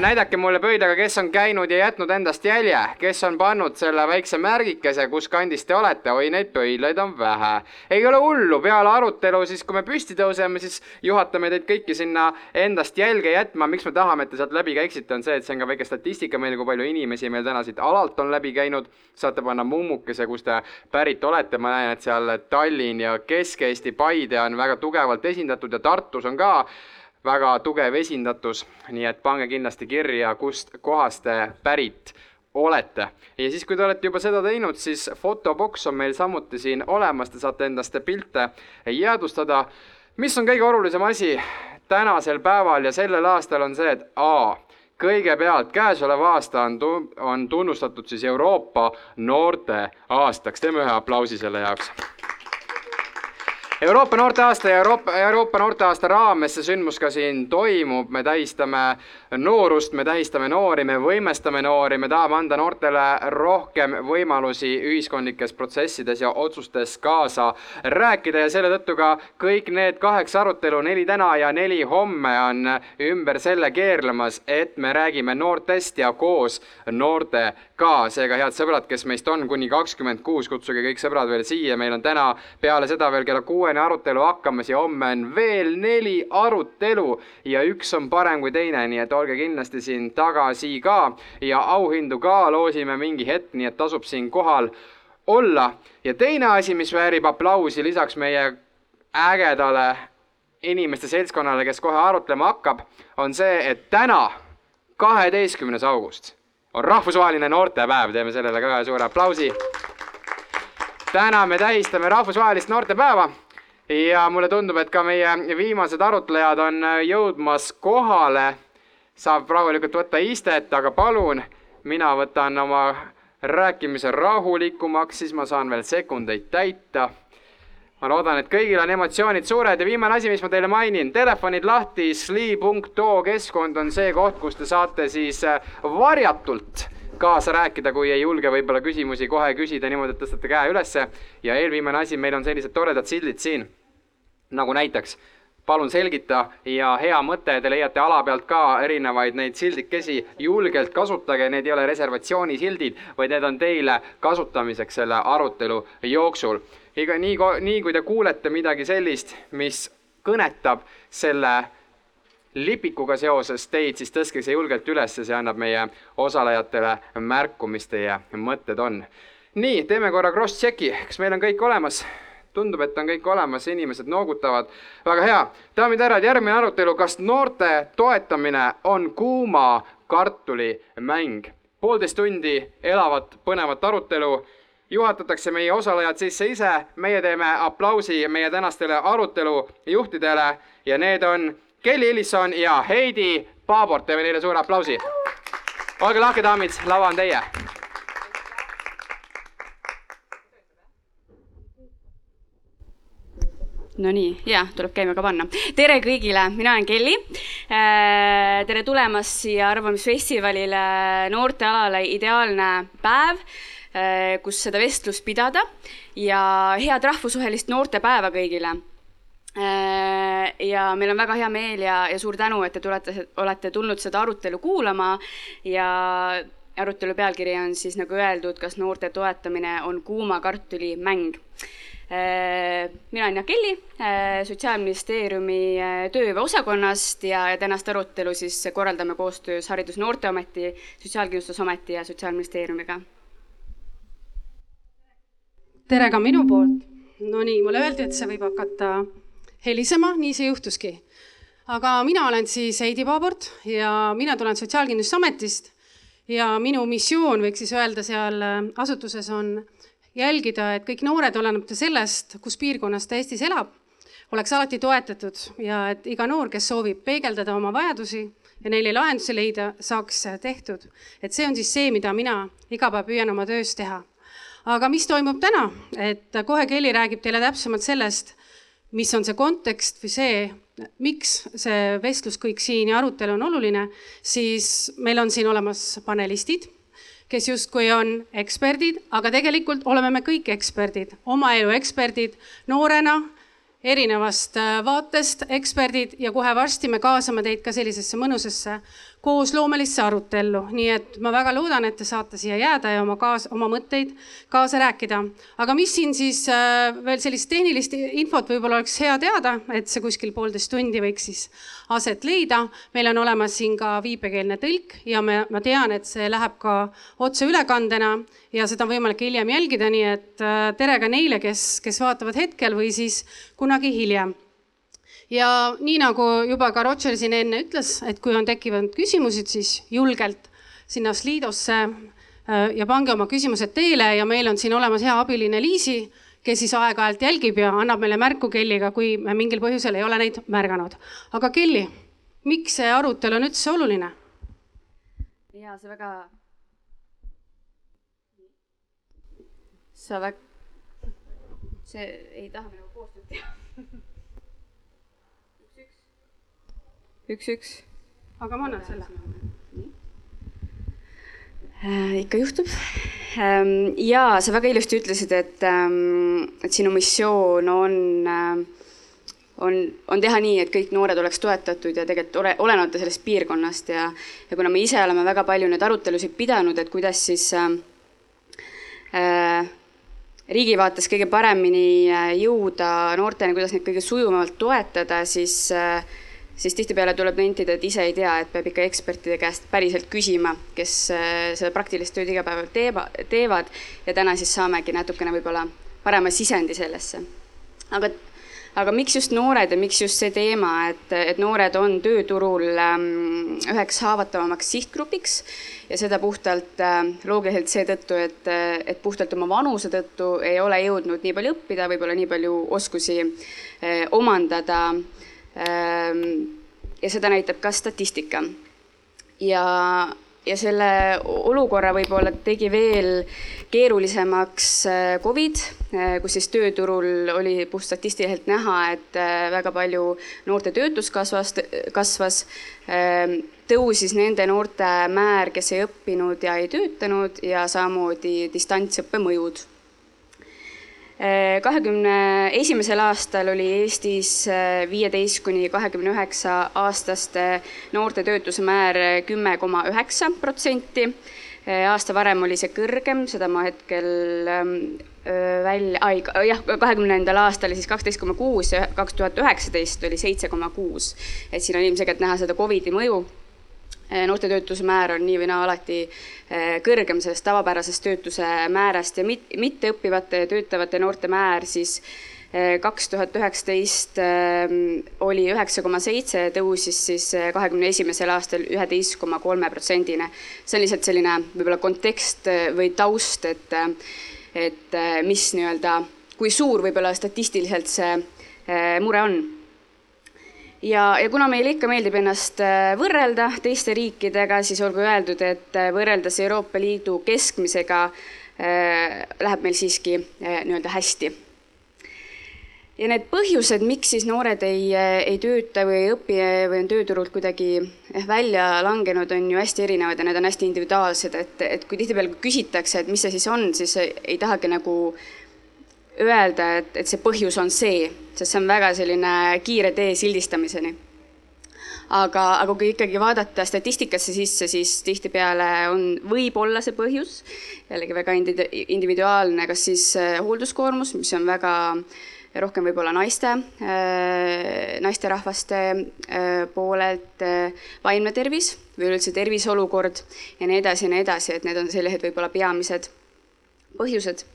näidake mulle pöidlaga, kes on käinud ja jätnud endast jälje, kes on pannud selle väikse märgikese, kus kandis te olete, oi neid pöidlaid on vähe. ei ole hullu, peale arutelu siis, kui me püsti tõuseme, siis juhatame teid kõiki sinna endast jälge jätma, miks me tahame, et te sealt läbi käiksite, on see, et see on ka väike statistika meil, kui palju inimesi meil täna siit alalt on läbi käinud. saate panna mummukese, kust te pärit olete, ma näen, et seal Tallinn ja Kesk-Eesti, Paide on väga tugevalt esindatud ja Tartus on ka väga tugev esindatus, nii et pange kindlasti kirja, kust kohast te pärit olete. ja siis, kui te olete juba seda teinud, siis fotoboks on meil samuti siin olemas, te saate endast pilte jäädvustada. mis on kõige olulisem asi tänasel päeval ja sellel aastal on see, et A kõigepealt käesolev aasta on tu-, on tunnustatud siis Euroopa noorte aastaks, teeme ühe aplausi selle jaoks Euroopa noorteaasta ja Euroopa, Euroopa noorteaasta raames see sündmus ka siin toimub, me tähistame noorust, me tähistame noori, me võimestame noori, me tahame anda noortele rohkem võimalusi ühiskondlikes protsessides ja otsustes kaasa rääkida. Ja selle tõttu ka kõik need kaheksa arutelu, neli täna ja neli homme on ümber selle keerlemas, et me räägime noortest ja koos noortega. seega head sõbrad, kes meist on kuni kakskümmend kuus, kutsuge kõik sõbrad veel siia, meil on täna peale seda veel kella kuue kuuene arutelu hakkamas ja homme on veel neli arutelu ja üks on parem kui teine, nii et olge kindlasti siin tagasi ka ja auhindu ka loosime mingi hetk, nii et tasub siin kohal olla. ja teine asi, mis väärib aplausi lisaks meie ägedale inimeste seltskonnale, kes kohe arutlema hakkab, on see, et täna, kaheteistkümnes august on rahvusvaheline noortepäev, teeme sellele ka suure aplausi. täna me tähistame rahvusvahelist noortepäeva ja mulle tundub, et ka meie viimased arutlejad on jõudmas kohale. saab rahulikult võtta istet, aga palun, mina võtan oma rääkimise rahulikumaks, siis ma saan veel sekundeid täita. Ma loodan, et kõigil on emotsioonid suured ja viimane asi, mis ma teile mainin, telefonid lahti, sli.oo keskkond on see koht, kus te saate siis äh, varjatult kaasa rääkida, kui ei julge võib-olla küsimusi kohe küsida niimoodi, et tõstate käe ülesse. ja eelviimane asi, meil on sellised toredad sildid siin, nagu näiteks palun selgita ja hea mõte, te leiate ala pealt ka erinevaid neid sildikesi, julgelt kasutage, need ei ole reservatsioonisildid, vaid need on teile kasutamiseks selle arutelu jooksul. Iga nii, nii kui te kuulete midagi sellist, mis kõnetab selle lipikuga seoses teid, siis tõstke see julgelt üles, see annab meie osalejatele märku, mis teie mõtted on. nii, teeme korra cross-check'i, kas meil on kõik olemas? tundub, et on kõik olemas, inimesed noogutavad. väga hea, daamid ja härrad, järgmine arutelu, kas noorte toetamine on kuuma kartuli mäng? poolteist tundi elavat põnevat arutelu juhatatakse meie osalejad sisse ise, meie teeme aplausi meie tänastele arutelu juhtidele ja need on Kelly Ellison ja Heidi Paabort, teeme neile suure aplausi. olge lahked, daamid, lava on teie. Nonii, ja tuleb käima ka panna. tere kõigile, mina olen Kelly. Äh, tere tulemast siia Arvamisfestivalile noortealale Ideaalne päev, kus seda vestlust pidada ja head rahvusvahelist noortepäeva kõigile Äh, ja meil on väga hea meel ja, ja suur tänu, et te tulete, olete tulnud seda arutelu kuulama ja arutelu pealkiri on siis nagu öeldud, kas noorte toetamine on kuuma kartuli mäng. Äh, mina olen Jaak Elli äh, Sotsiaalministeeriumi tööhõiveosakonnast ja, ja tänast arutelu siis korraldame koostöös Haridus- ja Noorteameti, Sotsiaalkindlustusameti ja Sotsiaalministeeriumiga. Tere ka minu poolt. Nonii, mulle öeldi, et see võib hakata helisema, nii see juhtuski. aga mina olen siis Heidi Paabort ja mina tulen Sotsiaalkindlustusametist ja minu missioon, võiks siis öelda, seal äh, asutuses on jälgida, et kõik noored, olenemata sellest, kus piirkonnas ta Eestis elab, oleks alati toetatud ja et iga noor, kes soovib peegeldada oma vajadusi ja neile lahendusi leida, saaks tehtud. et see on siis see, mida mina iga päev püüan oma töös teha. Aga mis toimub täna, et kohe Kelly räägib teile täpsemalt sellest mis on see kontekst või see, miks see vestlus kõik siin ja arutelu on oluline, siis meil on siin olemas panelistid, kes justkui on eksperdid, aga tegelikult oleme me kõik eksperdid, oma elu eksperdid noorena erinevast vaatest eksperdid ja kohe varsti me kaasame teid ka sellisesse mõnusasse koosloomelisse arutellu, nii et ma väga loodan, et te saate siia jääda ja oma kaas, oma mõtteid kaasa rääkida. aga mis siin siis äh, veel sellist tehnilist infot võib-olla oleks hea teada, et see kuskil poolteist tundi võiks siis aset leida. meil on olemas siin ka viipekeelne tõlk ja me, ma tean, et see läheb ka otseülekandena ja seda on võimalik hiljem jälgida, nii et äh, tere ka neile, kes, kes vaatavad hetkel või siis kunagi hiljem ja nii nagu juba ka Roger siin enne ütles, et kui on tekkinud küsimused, siis julgelt sinna Slidosse äh, ja pange oma küsimused teele ja meil on siin olemas hea abiline Liisi, kes siis aeg-ajalt jälgib ja annab meile märku Kelliga, kui me mingil põhjusel ei ole neid märganud. aga Kelly, miks see arutelu on üldse oluline? ja see väga, sa väga, see ei taha minuga koostööd teha üks-üks. aga ma annan selle. Äh, ikka juhtub. Ähm, ja sa väga ilusti ütlesid, et, ähm, et sinu missioon on, äh, on, on teha nii, et kõik noored oleks toetatud ja tegelikult ole, olenemata sellest piirkonnast ja, ja kuna me ise oleme väga palju neid arutelusid pidanud, et kuidas siis äh, äh, riigi vaates kõige paremini jõuda noorteni, kuidas neid kõige sujuvamalt toetada, siis äh, siis tihtipeale tuleb nentida, et ise ei tea, et peab ikka ekspertide käest päriselt küsima, kes äh, seda praktilist tööd igapäeval teeba, teevad ja täna siis saamegi natukene võib-olla parema sisendi sellesse. aga, aga miks just noored ja miks just see teema, et, et noored on tööturul ähm, üheks haavatavamaks sihtgrupiks ja seda puhtalt äh, loogiliselt seetõttu, et, et puhtalt oma vanuse tõttu ei ole jõudnud nii palju õppida, võib-olla nii palju oskusi äh, omandada Ehm, ja seda näitab ka statistika. ja, ja selle olukorra võib-olla tegi veel keerulisemaks äh, Covid, äh, kus siis tööturul oli puhtstatistiliselt näha, et äh, väga palju noorte töötus kasvas, kasvas, ehm, tõusis nende noorte määr, kes ei õppinud ja ei töötanud ja samamoodi distantsõppe mõjud kahekümne esimesel aastal oli Eestis äh, viieteist kuni kahekümne üheksa aastaste noorte töötuse määr kümme koma üheksa protsenti. Aasta varem oli see kõrgem, seda ma hetkel äh, välja, ai jah, kahekümnendal aastal siis kaksteist koma kuus ja kaks tuhat üheksateist oli seitse koma kuus. et siin on ilmselgelt näha seda Covidi mõju Eh, noorte töötuse määr on nii või naa alati eh, kõrgem sellest tavapärasest töötuse määrast ja mit-, mitteõppivate ja töötavate noorte määr siis eh, kaks tuhat üheksateist oli üheksa koma seitse, tõusis siis kahekümne esimesel aastal üheteist koma kolme protsendini. see on lihtsalt selline võib-olla kontekst või taust, et, et mis nii-öelda, kui suur võib-olla statistiliselt see mure on ja, ja kuna meile ikka meeldib ennast äh, võrrelda teiste riikidega, siis olgu öeldud, et äh, võrreldes Euroopa Liidu keskmisega äh, läheb meil siiski nii-öelda hästi. ja need põhjused, miks siis noored ei, ei tööta või ei õpi või on tööturult kuidagi välja langenud, on ju hästi erinevad ja need on hästi individuaalsed, et, et kui tihtipeale küsitakse, et mis see siis on, siis ei tahagi nagu öelda, et, et see põhjus on see, sest see on väga selline kiire tee sildistamiseni. aga, aga kui ikkagi vaadata statistikasse sisse, siis tihtipeale on, võib olla see põhjus jällegi väga individuaalne, kas siis äh, hoolduskoormus, mis on väga rohkem võib-olla naiste, äh, naisterahvaste äh, poolelt, vaimne tervis või üleüldse terviseolukord ja nii edasi ja nii edasi, et need on sellised võib-olla peamised põhjused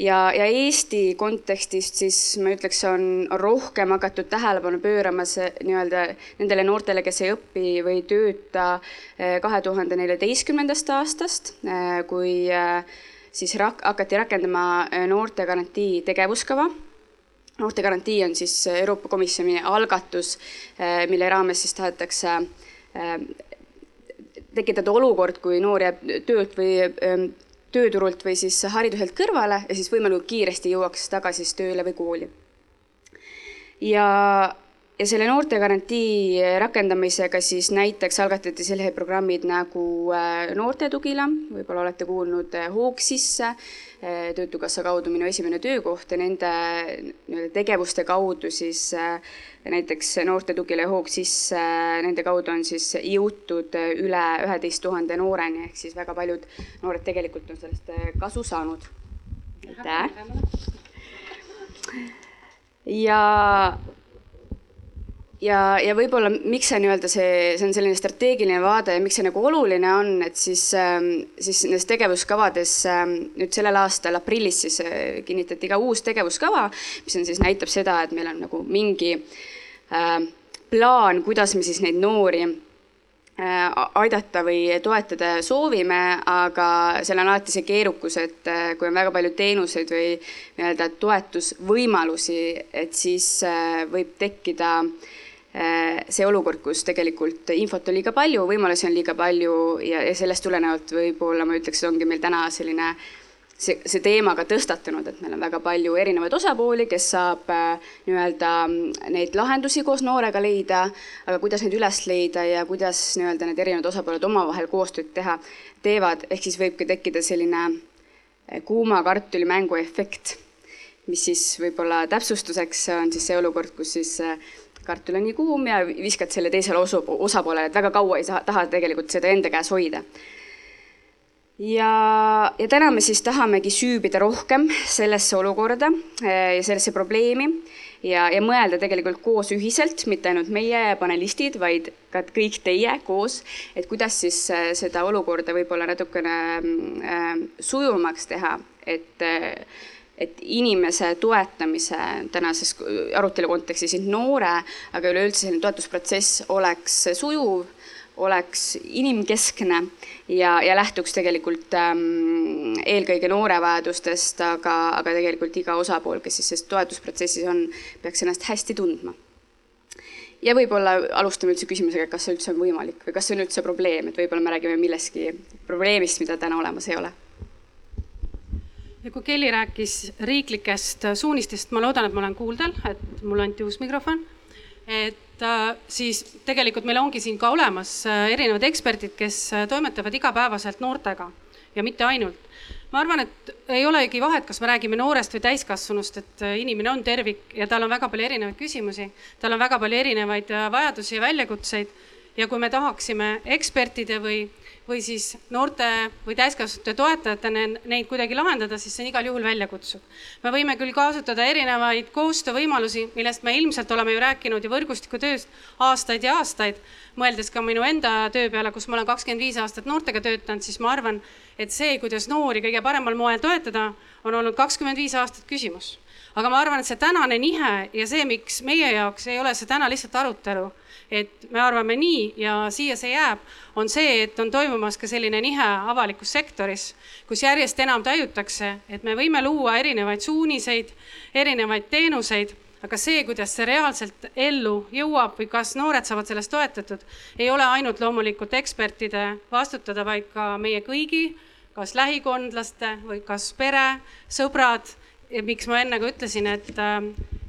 ja, ja Eesti kontekstist siis ma ütleks, on rohkem hakatud tähelepanu pöörama see nii-öelda nendele noortele, kes ei õpi või ei tööta eh, kahe tuhande neljateistkümnendast aastast, eh, kui eh, siis rak-, hakati rakendama noortegarantii tegevuskava. Noortegarantii on siis Euroopa Komisjoni algatus, mille raames siis tahetakse tekitada olukord, kui noor jääb töölt või tööturult või siis hariduselt kõrvale ja siis võimalikult kiiresti jõuaks tagasi siis tööle või kooli. ja, ja selle noortegarantii rakendamisega siis näiteks algatati sellised programmid nagu äh, Noortetugila, võib-olla olete kuulnud äh, Hoog sisse, Töötukassa kaudu Minu esimene töökoht ja nende nii-öelda tegevuste kaudu siis näiteks Noortetugila ja Hoog sisse, nende kaudu on siis jõutud üle üheteist tuhande nooreni, ehk siis väga paljud noored tegelikult on sellest kasu saanud. aitäh! ja ja, ja võib-olla miks see nii-öelda see, see on selline strateegiline vaade ja miks see nagu oluline on, et siis, ähm, siis nendes tegevuskavades ähm, nüüd sellel aastal aprillis siis äh, kinnitati ka uus tegevuskava, mis on siis, näitab seda, et meil on nagu mingi äh, plaan, kuidas me siis neid noori äh, aidata või toetada soovime, aga seal on alati see keerukus, et äh, kui on väga palju teenuseid või nii-öelda toetusvõimalusi, et siis võib tekkida äh, see olukord, kus tegelikult infot on liiga palju, võimalusi on liiga palju ja, ja sellest tulenevalt võib-olla ma ütleks, et ongi meil täna selline see, see teema ka tõstatunud, et meil on väga palju erinevaid osapooli, kes saab äh, nii-öelda mm, neid lahendusi koos noorega leida, aga kuidas neid üles leida ja kuidas nii-öelda need erinevad osapooled omavahel koostööd teha, teevad, ehk siis võibki tekkida selline äh, kuuma kartuli mängu efekt, mis siis võib-olla täpsustuseks on siis see olukord, kus siis kartul on nii kuum ja viskad selle teisele osu, osapoolele, et väga kaua ei saa, taha tegelikult seda enda käes hoida. ja, ja täna me siis tahamegi süübida rohkem sellesse olukorda eh, ja sellesse probleemi ja, ja mõelda tegelikult koos ühiselt, mitte ainult meie panelistid, vaid ka kõik teie koos, et kuidas siis eh, seda olukorda võib-olla natukene äh, sujuvamaks teha, et äh, et inimese toetamise tänases arutelu kontekstis noore, aga üleüldse selline toetusprotsess oleks sujuv, oleks inimkeskne ja, ja lähtuks tegelikult ähm, eelkõige noore vajadustest, aga, aga tegelikult iga osapool, kes siis selles toetusprotsessis on, peaks ennast hästi tundma. Ja võib-olla alustame üldse küsimusega, kas see üldse on võimalik või kas see on üldse probleem, et võib-olla me räägime millestki probleemist, mida täna olemas ei ole ja kui Kelly rääkis riiklikest suunistest, ma loodan, et ma olen kuuldel, et mulle anti uus mikrofon. et äh, siis tegelikult meil ongi siin ka olemas äh, erinevad eksperdid, kes äh, toimetavad igapäevaselt noortega ja mitte ainult. ma arvan, et ei olegi vahet, kas me räägime noorest või täiskasvanust, et inimene on tervik ja tal on väga palju erinevaid küsimusi, tal on väga palju erinevaid vajadusi ja väljakutseid ja kui me tahaksime ekspertide või või siis noorte või täiskasvanute toetajatena neid kuidagi lahendada, siis see on igal juhul väljakutsuv. me võime küll kasutada erinevaid koostöövõimalusi, millest me ilmselt oleme ju rääkinud ju võrgustikutööst aastaid ja aastaid, mõeldes ka minu enda töö peale, kus ma olen kakskümmend viis aastat noortega töötanud, siis ma arvan, et see, kuidas noori kõige paremal moel toetada, on olnud kakskümmend viis aastat küsimus. aga ma arvan, et see tänane nihe ja see, miks meie jaoks ei ole see täna lihtsalt arutelu et me arvame nii ja siia see jääb, on see, et on toimumas ka selline nihe avalikus sektoris, kus järjest enam tajutakse, et me võime luua erinevaid suuniseid, erinevaid teenuseid, aga see, kuidas see reaalselt ellu jõuab või kas noored saavad sellest toetatud, ei ole ainult loomulikult ekspertide vastutada, vaid ka meie kõigi, kas lähikondlaste või kas pere, sõbrad, miks ma enne ka ütlesin, et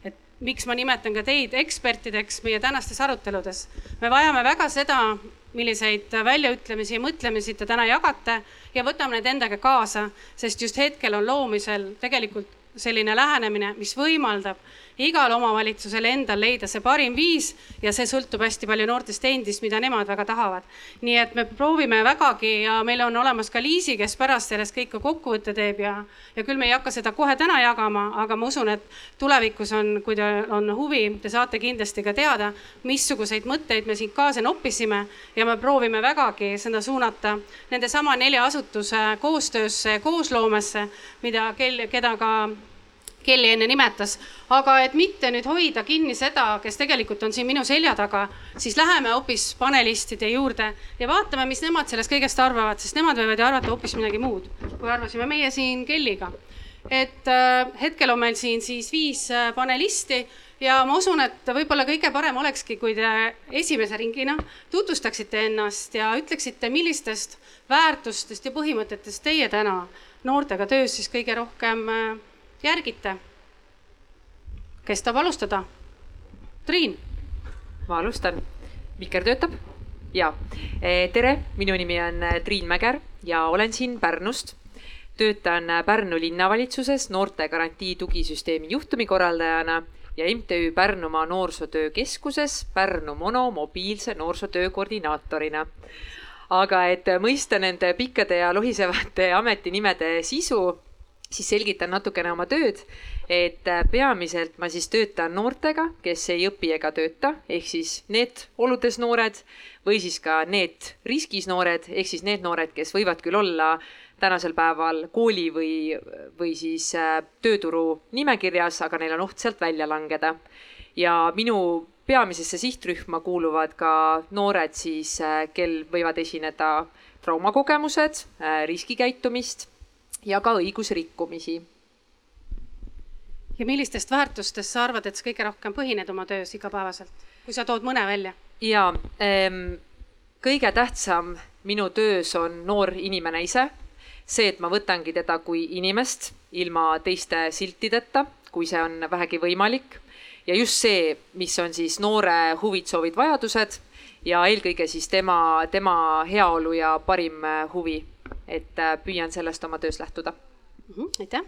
et miks ma nimetan ka teid ekspertideks meie tänastes aruteludes. me vajame väga seda, milliseid väljaütlemisi ja mõtlemisi te täna jagate ja võtame need endaga kaasa, sest just hetkel on loomisel tegelikult selline lähenemine, mis võimaldab igal omavalitsusel endal leida see parim viis ja see sõltub hästi palju noortest endist, mida nemad väga tahavad. nii et me proovime vägagi ja meil on olemas ka Liisi, kes pärast sellest kõik ka kokkuvõtte teeb ja, ja küll me ei hakka seda kohe täna jagama, aga ma usun, et tulevikus on, kui teil on huvi, te saate kindlasti ka teada, missuguseid mõtteid me siit kaasa noppisime ja me proovime vägagi seda suunata nende sama nelja asutuse koostöösse, koosloomesse, mida, keda ka Kelly enne nimetas, aga et mitte nüüd hoida kinni seda, kes tegelikult on siin minu selja taga, siis läheme hoopis panelistide juurde ja vaatame, mis nemad sellest kõigest arvavad, sest nemad võivad ju arvata hoopis midagi muud, kui arvasime meie siin Kellyga. et äh, hetkel on meil siin siis viis äh, panelisti ja ma usun, et võib-olla kõige parem olekski, kui te esimese ringina tutvustaksite ennast ja ütleksite, millistest väärtustest ja põhimõtetest teie täna noortega töös siis kõige rohkem äh, järgite? kes tahab alustada? Triin ma alustan. mikker töötab? jaa. tere, minu nimi on Triin Mäger ja olen siin Pärnust. töötan Pärnu linnavalitsuses noortegarantii tugisüsteemi juhtumikorraldajana ja MTÜ Pärnumaa Noorsootöö Keskuses Pärnu Mono mobiilse noorsootöö koordinaatorina. aga et mõista nende pikkade ja lohisevate ametinimede sisu, siis selgitan natukene oma tööd et äh, peamiselt ma siis töötan noortega, kes ei õpi ega tööta, ehk siis need oludes noored või siis ka need riskis noored, ehk siis need noored, kes võivad küll olla tänasel päeval kooli või, või siis äh, tööturu nimekirjas, aga neil on oht sealt välja langeda. ja minu peamisesse sihtrühma kuuluvad ka noored siis, äh, kel võivad esineda traumakogemused, riskikäitumist ja ka õigusrikkumisi ja millistest väärtustest sa arvad, et sa kõige rohkem põhined oma töös igapäevaselt, kui sa tood mõne välja? ja ähm, kõige tähtsam minu töös on noor inimene ise. see, et ma võtangi teda kui inimest ilma teiste siltideta, kui see on vähegi võimalik. ja just see, mis on siis noore huvid, soovid, vajadused ja eelkõige siis tema, tema heaolu ja parim huvi. Et äh, püüan sellest oma töös lähtuda mm. -hmm, aitäh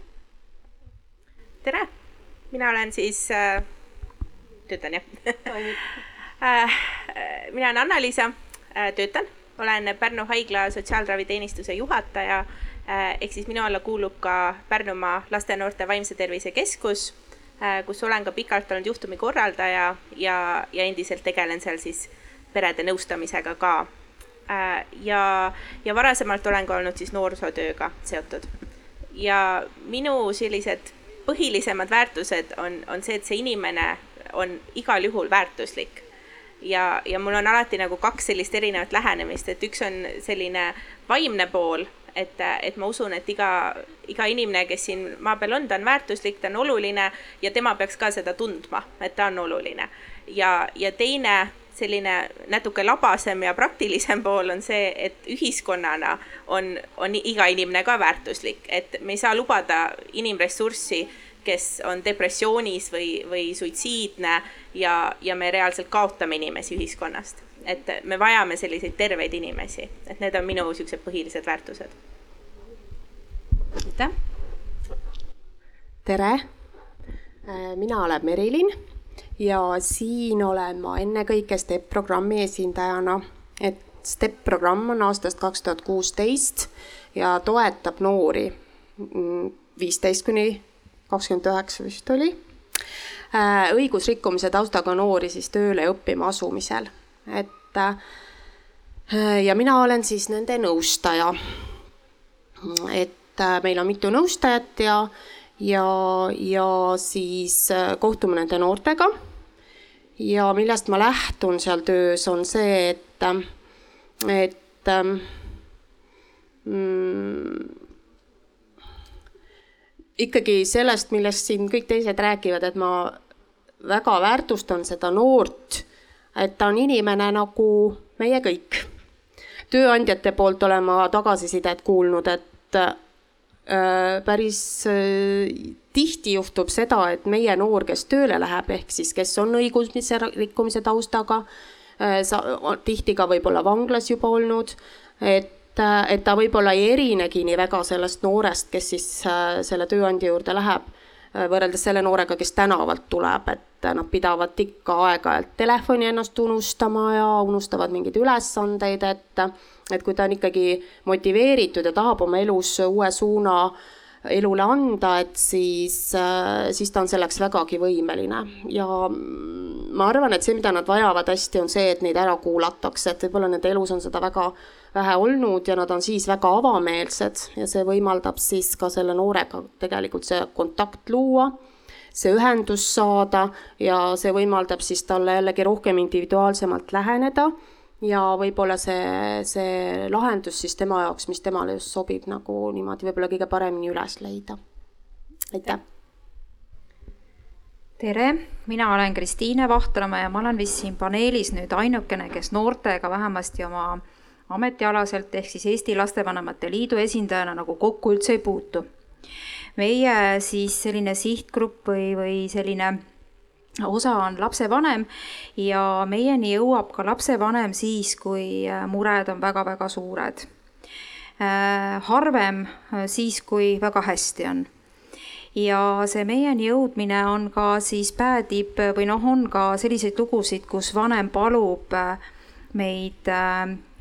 tere, mina olen siis äh,, töötan jah äh, mina olen Anna-Liisa äh,, töötan, olen Pärnu haigla sotsiaalraviteenistuse juhataja äh,. ehk siis minu alla kuulub ka Pärnumaa laste ja noorte vaimse tervise keskus äh,, kus olen ka pikalt olnud juhtumikorraldaja ja, ja endiselt tegelen seal siis perede nõustamisega ka. Ja, ja varasemalt olen ka olnud siis noorsootööga seotud ja minu sellised põhilisemad väärtused on, on see, et see inimene on igal juhul väärtuslik. ja, ja mul on alati nagu kaks sellist erinevat lähenemist, et üks on selline vaimne pool, et, et ma usun, et iga, iga inimene, kes siin maa peal on, ta on väärtuslik, ta on oluline ja tema peaks ka seda tundma, et ta on oluline. ja, ja teine selline natuke labasem ja praktilisem pool on see, et ühiskonnana on, on iga inimene ka väärtuslik, et me ei saa lubada inimressurssi, kes on depressioonis või, või suitsiidne ja, ja me reaalselt kaotame inimesi ühiskonnast. et me vajame selliseid terveid inimesi, et need on minu niisugused põhilised väärtused. aitäh. tere, mina olen Merilin ja siin olen ma ennekõike STEP programmi esindajana, et STEP programm on aastast kaks tuhat kuusteist ja toetab noori. Mm, viisteist kuni kakskümmend üheksa vist oli, äh, õigusrikkumise taustaga noori siis tööle ja õppima asumisel, et äh, ja mina olen siis nende nõustaja. et äh, meil on mitu nõustajat ja ja, ja siis äh, kohtume nende noortega. ja millest ma lähtun seal töös, on see, et, äh, et ähm, mm, ikkagi sellest, millest siin kõik teised räägivad, et ma väga väärtustan seda noort, et ta on inimene nagu meie kõik. tööandjate poolt olen ma tagasisidet kuulnud, et Äh, päris äh, tihti juhtub seda, et meie noor, kes tööle läheb, ehk siis kes on õigumise rikkumise taustaga, äh, sa tihti ka võib-olla vanglas juba olnud, et, et ta võib-olla ei erinegi nii väga sellest noorest, kes siis selle tööandja juurde läheb, võrreldes selle noorega, kes tänavalt tuleb, et nad pidavad ikka aeg-ajalt telefoni ennast unustama ja unustavad mingeid ülesandeid, et et kui ta on ikkagi motiveeritud ja tahab oma elus uue suuna elule anda, et siis, äh, siis ta on selleks vägagi võimeline. Ja ma arvan, et see, mida nad vajavad hästi, on see, et neid ära kuulatakse, et võib-olla nende elus on seda väga vähe olnud ja nad on siis väga avameelsed ja see võimaldab siis ka selle noorega tegelikult see kontakt luua see ühendus saada ja see võimaldab siis talle jällegi rohkem individuaalsemalt läheneda ja võib-olla see, see lahendus siis tema jaoks, mis temale just sobib, nagu niimoodi võib-olla kõige paremini üles leida. aitäh! tere, mina olen Kristiine Vahtramäe ja ma olen vist siin paneelis nüüd ainukene, kes noortega vähemasti oma ametialaselt ehk siis Eesti Lastevanemate Liidu esindajana nagu kokku üldse ei puutu. meie siis selline sihtgrupp või, või selline osa on lapsevanem ja meieni jõuab ka lapsevanem siis, kui mured on väga-väga suured. harvem siis, kui väga hästi on ja see meieni jõudmine on ka siis päädib või noh, on ka selliseid lugusid, kus vanem palub meid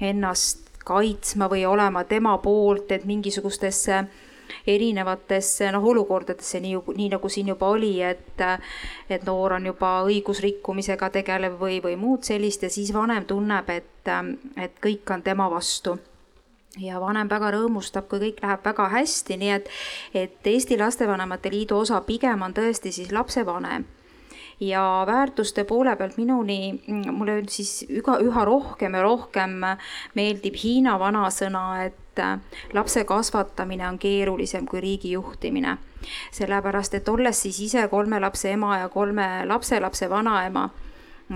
ennast kaitsma või olema tema poolt, et mingisugustesse erinevatesse noh, olukordadesse, nii, nii nagu siin juba oli, et et noor on juba õigusrikkumisega tegelev või, või muud sellist ja siis vanem tunneb, et, et kõik on tema vastu. Ja vanem väga rõõmustab, kui kõik läheb väga hästi, nii et, et Eesti Lastevanemate Liidu osa pigem on tõesti siis lapsevanem ja väärtuste poole pealt minuni, mulle siis üha, üha rohkem ja rohkem meeldib Hiina vanasõna, et äh, lapse kasvatamine on keerulisem kui riigi juhtimine. sellepärast, et olles siis ise kolme lapse ema ja kolme lapselapse vanaema,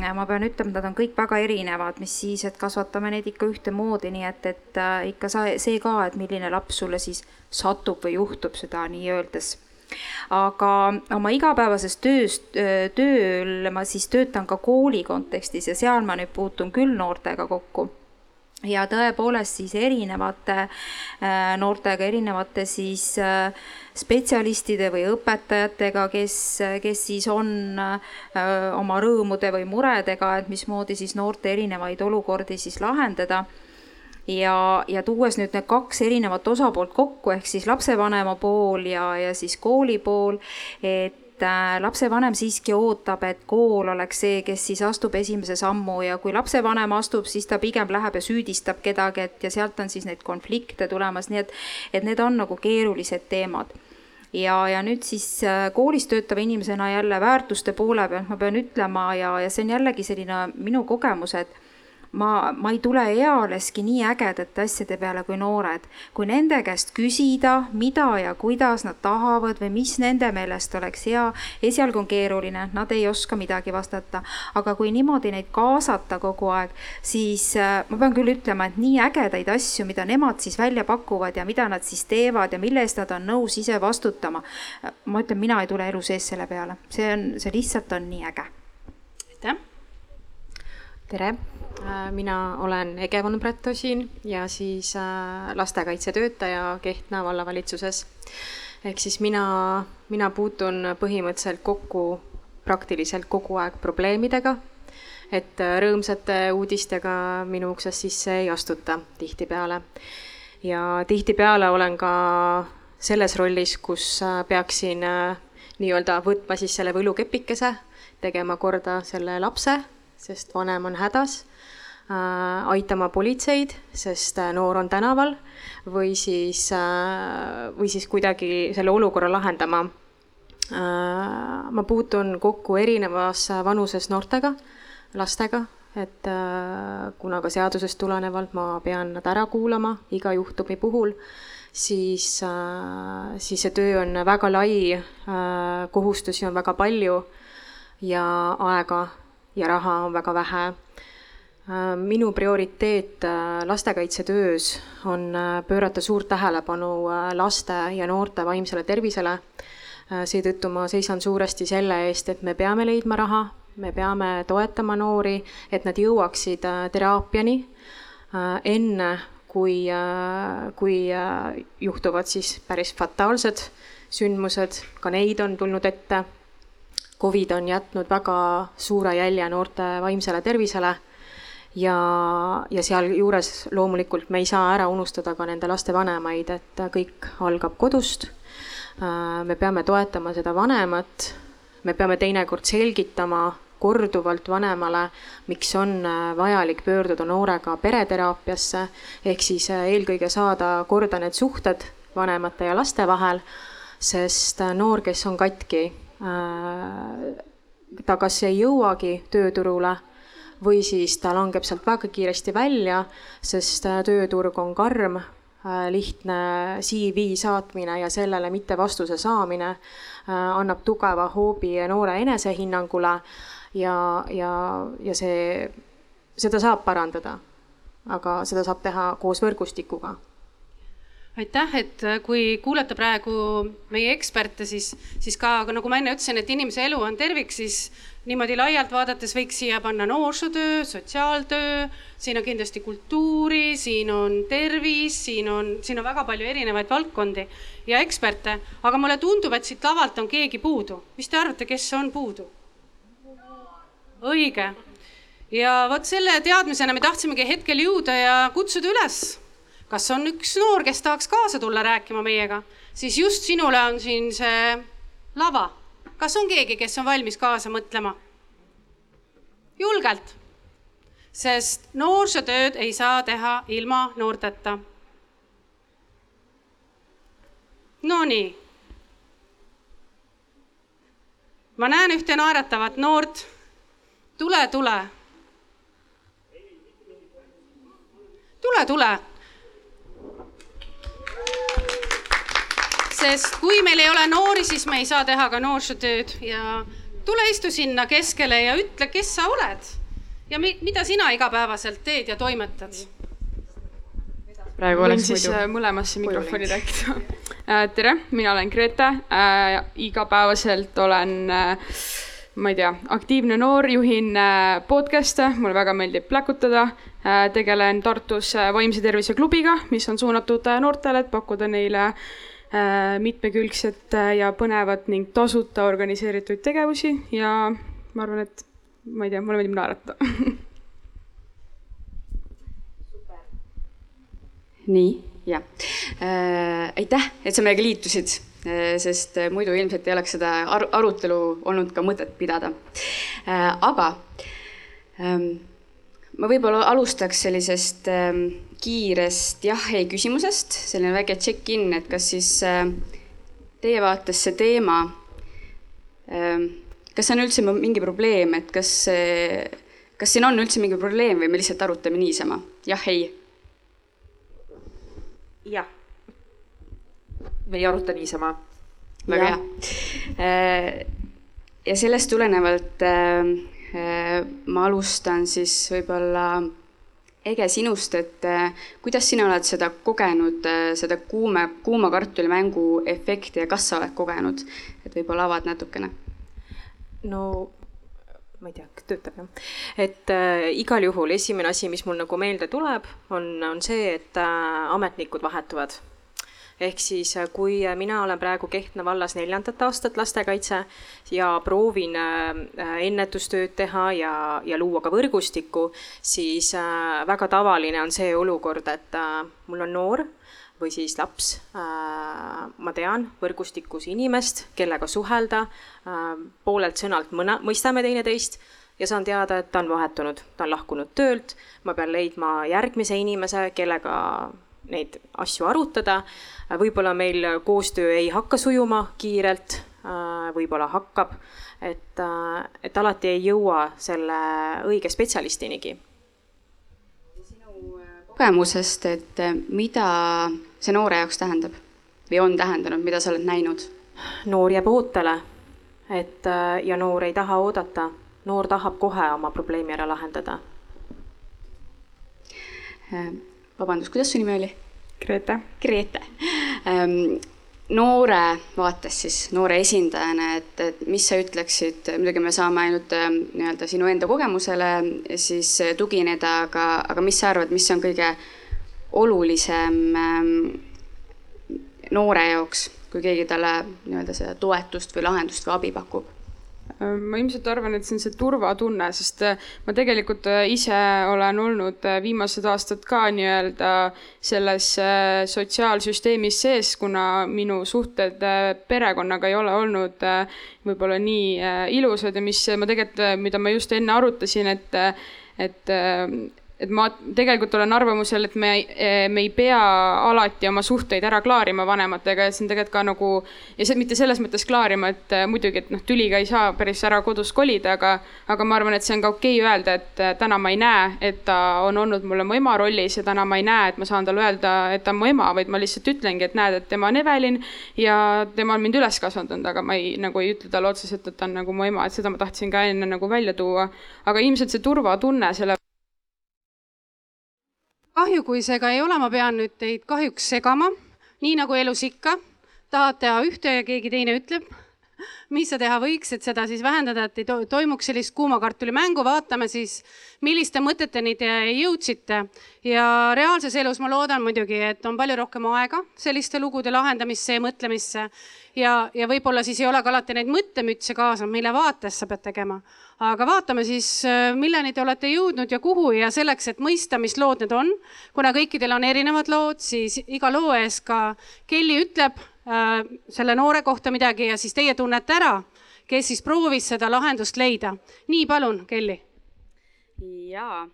äh, ma pean ütlema, nad on kõik väga erinevad, mis siis, et kasvatame neid ikka ühtemoodi, nii et, et äh, ikka sa, see ka, et milline laps sulle siis satub või juhtub, seda nii-öeldes aga oma igapäevases töös, tööl ma siis töötan ka kooli kontekstis ja seal ma nüüd puutun küll noortega kokku. Ja tõepoolest siis erinevate noortega, erinevate siis spetsialistide või õpetajatega, kes, kes siis on oma rõõmude või muredega, et mismoodi siis noorte erinevaid olukordi siis lahendada ja, ja tuues nüüd need kaks erinevat osapoolt kokku, ehk siis lapsevanema pool ja, ja siis kooli pool, et äh, lapsevanem siiski ootab, et kool oleks see, kes siis astub esimese sammu ja kui lapsevanem astub, siis ta pigem läheb ja süüdistab kedagi, et ja sealt on siis neid konflikte tulemas, nii et, et need on nagu keerulised teemad. Ja, ja nüüd siis äh, koolis töötava inimesena jälle väärtuste poole pealt ma pean ütlema ja, ja see on jällegi selline minu kogemus, et ma, ma ei tule ealeski nii ägedate asjade peale kui noored. kui nende käest küsida, mida ja kuidas nad tahavad või mis nende meelest oleks hea, esialgu on keeruline, nad ei oska midagi vastata, aga kui niimoodi neid kaasata kogu aeg, siis äh, ma pean küll ütlema, et nii ägedaid asju, mida nemad siis välja pakuvad ja mida nad siis teevad ja mille eest nad on nõus ise vastutama. ma ütlen, mina ei tule elu sees selle peale, see on, see lihtsalt on nii äge. aitäh. tere Äh, mina olen Ege von Brettosin ja siis äh, lastekaitsetöötaja Kehtna vallavalitsuses. ehk siis mina, mina puutun põhimõtteliselt kokku praktiliselt kogu aeg probleemidega, et äh, rõõmsate uudistega minu uksest sisse ei astuta tihtipeale. ja tihtipeale olen ka selles rollis, kus peaksin nii-öelda võtma siis selle võlukepikese, tegema korda selle lapse, sest vanem on hädas Äh, aitama politseid, sest äh, noor on tänaval, või siis, äh, või siis kuidagi selle olukorra lahendama. ma puutun kokku erinevas vanuses noortega, lastega, et kuna ka seadusest tulenevalt ma pean nad ära kuulama iga juhtumi puhul, siis, siis see töö on väga lai, kohustusi on väga palju ja aega ja raha on väga vähe Äh, minu prioriteet äh, lastekaitsetöös on äh, pöörata suurt tähelepanu laste ja noorte vaimsele tervisele. seetõttu ma seisan suuresti selle eest, et me peame leidma raha, me peame toetama noori, et nad jõuaksid teraapiani enne, kui, kui juhtuvad siis päris fataalsed sündmused, ka neid on tulnud ette. Covid on jätnud väga suure jälje noorte vaimsele tervisele ja, ja sealjuures loomulikult me ei saa ära unustada ka nende laste vanemaid, et kõik algab kodust. Äh, me peame toetama seda vanemat, me peame teinekord selgitama korduvalt vanemale, miks on äh, vajalik pöörduda noorega pereteraapiasse, ehk siis äh, eelkõige saada korda need suhted vanemate ja laste vahel, sest noor, kes on katki, ta kas ei jõuagi tööturule või siis ta langeb sealt väga kiiresti välja, sest äh, tööturg on karm, äh, lihtne CV saatmine ja sellele mitte vastuse saamine äh, annab tugeva hoobi noore enesehinnangule ja, ja, ja see, seda saab parandada. aga seda saab teha koos võrgustikuga aitäh, et kui kuulata praegu meie eksperte, siis, siis ka nagu ma enne ütlesin, et inimese elu on tervik, siis niimoodi laialt vaadates võiks siia panna noorsootöö, sotsiaaltöö, siin on kindlasti kultuuri, siin on tervis, siin on, siin on väga palju erinevaid valdkondi ja eksperte, aga mulle tundub, et siit lavalt on keegi puudu. mis te arvate, kes on puudu? õige. ja vot selle teadmisena me tahtsimegi hetkel jõuda ja kutsuda üles. Kas on üks noor, kes tahaks kaasa tulla rääkima meiega, siis just sinule on siin see lava. kas on keegi, kes on valmis kaasa mõtlema? julgelt, sest noorsootööd ei saa teha ilma noorteta. Nonii. ma näen ühte naeratavat noort tule, tule. tule, tule. Sest kui meil ei ole noori, siis me ei saa teha ka noorsootööd. Ja tule istu sinna keskele ja ütle, kes sa oled ja mi mida sina igapäevaselt teed ja toimetad. praegu oleks siis muidu... mõlemasse mikrofoni rääkida. Äh, tere, mina olen Grete äh,, igapäevaselt olen äh, ma ei tea, aktiivne noor, juhin äh, podcast'e, mulle väga meeldib pläkutada. Äh, tegelen Tartus äh, vaimse tervise klubiga, mis on suunatud noortele, et pakkuda neile mitmekülgset ja põnevat ning tasuta organiseeritud tegevusi ja ma arvan, et ma ei tea, mulle meeldib naerata nii, jah äh,. aitäh, et sa meiega liitusid Äh, sest äh, muidu ilmselt ei oleks seda ar arutelu olnud ka mõtet pidada. Äh, aga ähm, ma võib-olla alustaks sellisest ähm, kiirest jah-ei küsimusest, selline väike check-in, et kas siis teie vaates see teema, ähm, kas see on üldse mingi probleem, et kas, kas siin on üldse mingi probleem või me lihtsalt arutame niisama, jah-ei? jah me ei aruta niisama. väga hea. Äh, ja sellest tulenevalt äh, äh, ma alustan siis võib-olla Ege sinust, et kuidas sina oled seda kogenud, seda kuume, kuuma kartuli mängu efekti ja kas sa oled kogenud, et võib-olla avad natukene? no ma ei tea, töötab jah. et äh, igal juhul esimene asi, mis mul nagu meelde tuleb, on, on see, et äh, ametnikud vahetuvad ehk siis äh, kui äh, mina olen praegu Kehtna vallas neljandat aastat lastekaitse ja proovin äh, ennetustööd teha ja, ja luua ka võrgustikku, siis väga tavaline on see olukord, et mul on noor või siis laps, ma tean võrgustikus inimest, kellega suhelda, poolelt sõnalt mõne, mõistame teineteist ja saan teada, et ta on vahetunud, ta on lahkunud töölt, ma pean leidma järgmise inimese, kellega neid asju arutada. võib-olla meil koostöö ei hakka sujuma kiirelt, äh, võib-olla hakkab, et, äh, et alati ei jõua selle õige spetsialistinigi. sinu äh, kogemusest, et mida see noore jaoks tähendab või on tähendanud, mida sa oled näinud? noor jääb ootele, et ja noor ei taha oodata, noor tahab kohe oma probleemi ära lahendada vabandust, kuidas su nimi oli? Grete. Grete ähm,. noore vaates siis, noore esindajana, et, et mis sa ütleksid, muidugi me saame ainult ähm, nii-öelda sinu enda kogemusele siis tugineda, aga, aga mis sa arvad, mis on kõige olulisem ähm, noore jaoks, kui keegi talle nii-öelda seda toetust või lahendust või abi pakub? Äh, ma ilmselt arvan, et see on see turvatunne, sest äh, ma tegelikult äh, ise olen olnud viimased aastad ka nii-öelda selles sotsiaalsüsteemis sees, kuna minu suhted perekonnaga ei ole olnud võib-olla nii ilusad ja mis ma tegelikult, mida ma just enne arutasin, et, et et ma tegelikult olen arvamusel, et me, me ei pea alati oma suhteid ära klaarima vanematega ja see on tegelikult ka nagu, ja see mitte selles mõttes klaarima, et äh, muidugi, et noh, tüliga ei saa päris ära kodust kolida, aga, aga ma arvan, et see on ka okei okay öelda, et äh, täna ma ei näe, et ta on olnud mulle mu ema rollis ja täna ma ei näe, et ma saan talle öelda, et ta on mu ema, vaid ma lihtsalt ütlengi, et näed, et tema on Evelin ja tema on mind üles kasvatanud, aga ma ei, nagu ei ütle talle otseselt, et ta on nagu mu ema, et seda ma tahtsin ka enne nagu välja tuua. aga ilmselt see turvatunne selle kahju, kui see ka ei ole, ma pean nüüd teid kahjuks segama, nii nagu elus ikka, tahad teha ühte ja keegi teine ütleb, mis sa teha võiks, et seda siis vähendada, et ei to toimuks sellist kuuma kartuli mängu, vaatame siis, milliste mõteteni te jõudsite. ja reaalses elus ma loodan muidugi, et on palju rohkem aega selliste lugude lahendamisse ja mõtlemisse. Ja, ja võib-olla siis ei ole ka alati neid mõttemütse kaasas, mille vaates sa pead tegema. aga vaatame siis, milleni te olete jõudnud ja kuhu ja selleks, et mõista, mis lood need on. kuna kõikidel on erinevad lood, siis iga loo ees ka Kelly ütleb Äh, selle noore kohta midagi ja siis teie tunnete ära, kes siis proovis seda lahendust leida. nii, palun, Kelly. jaa.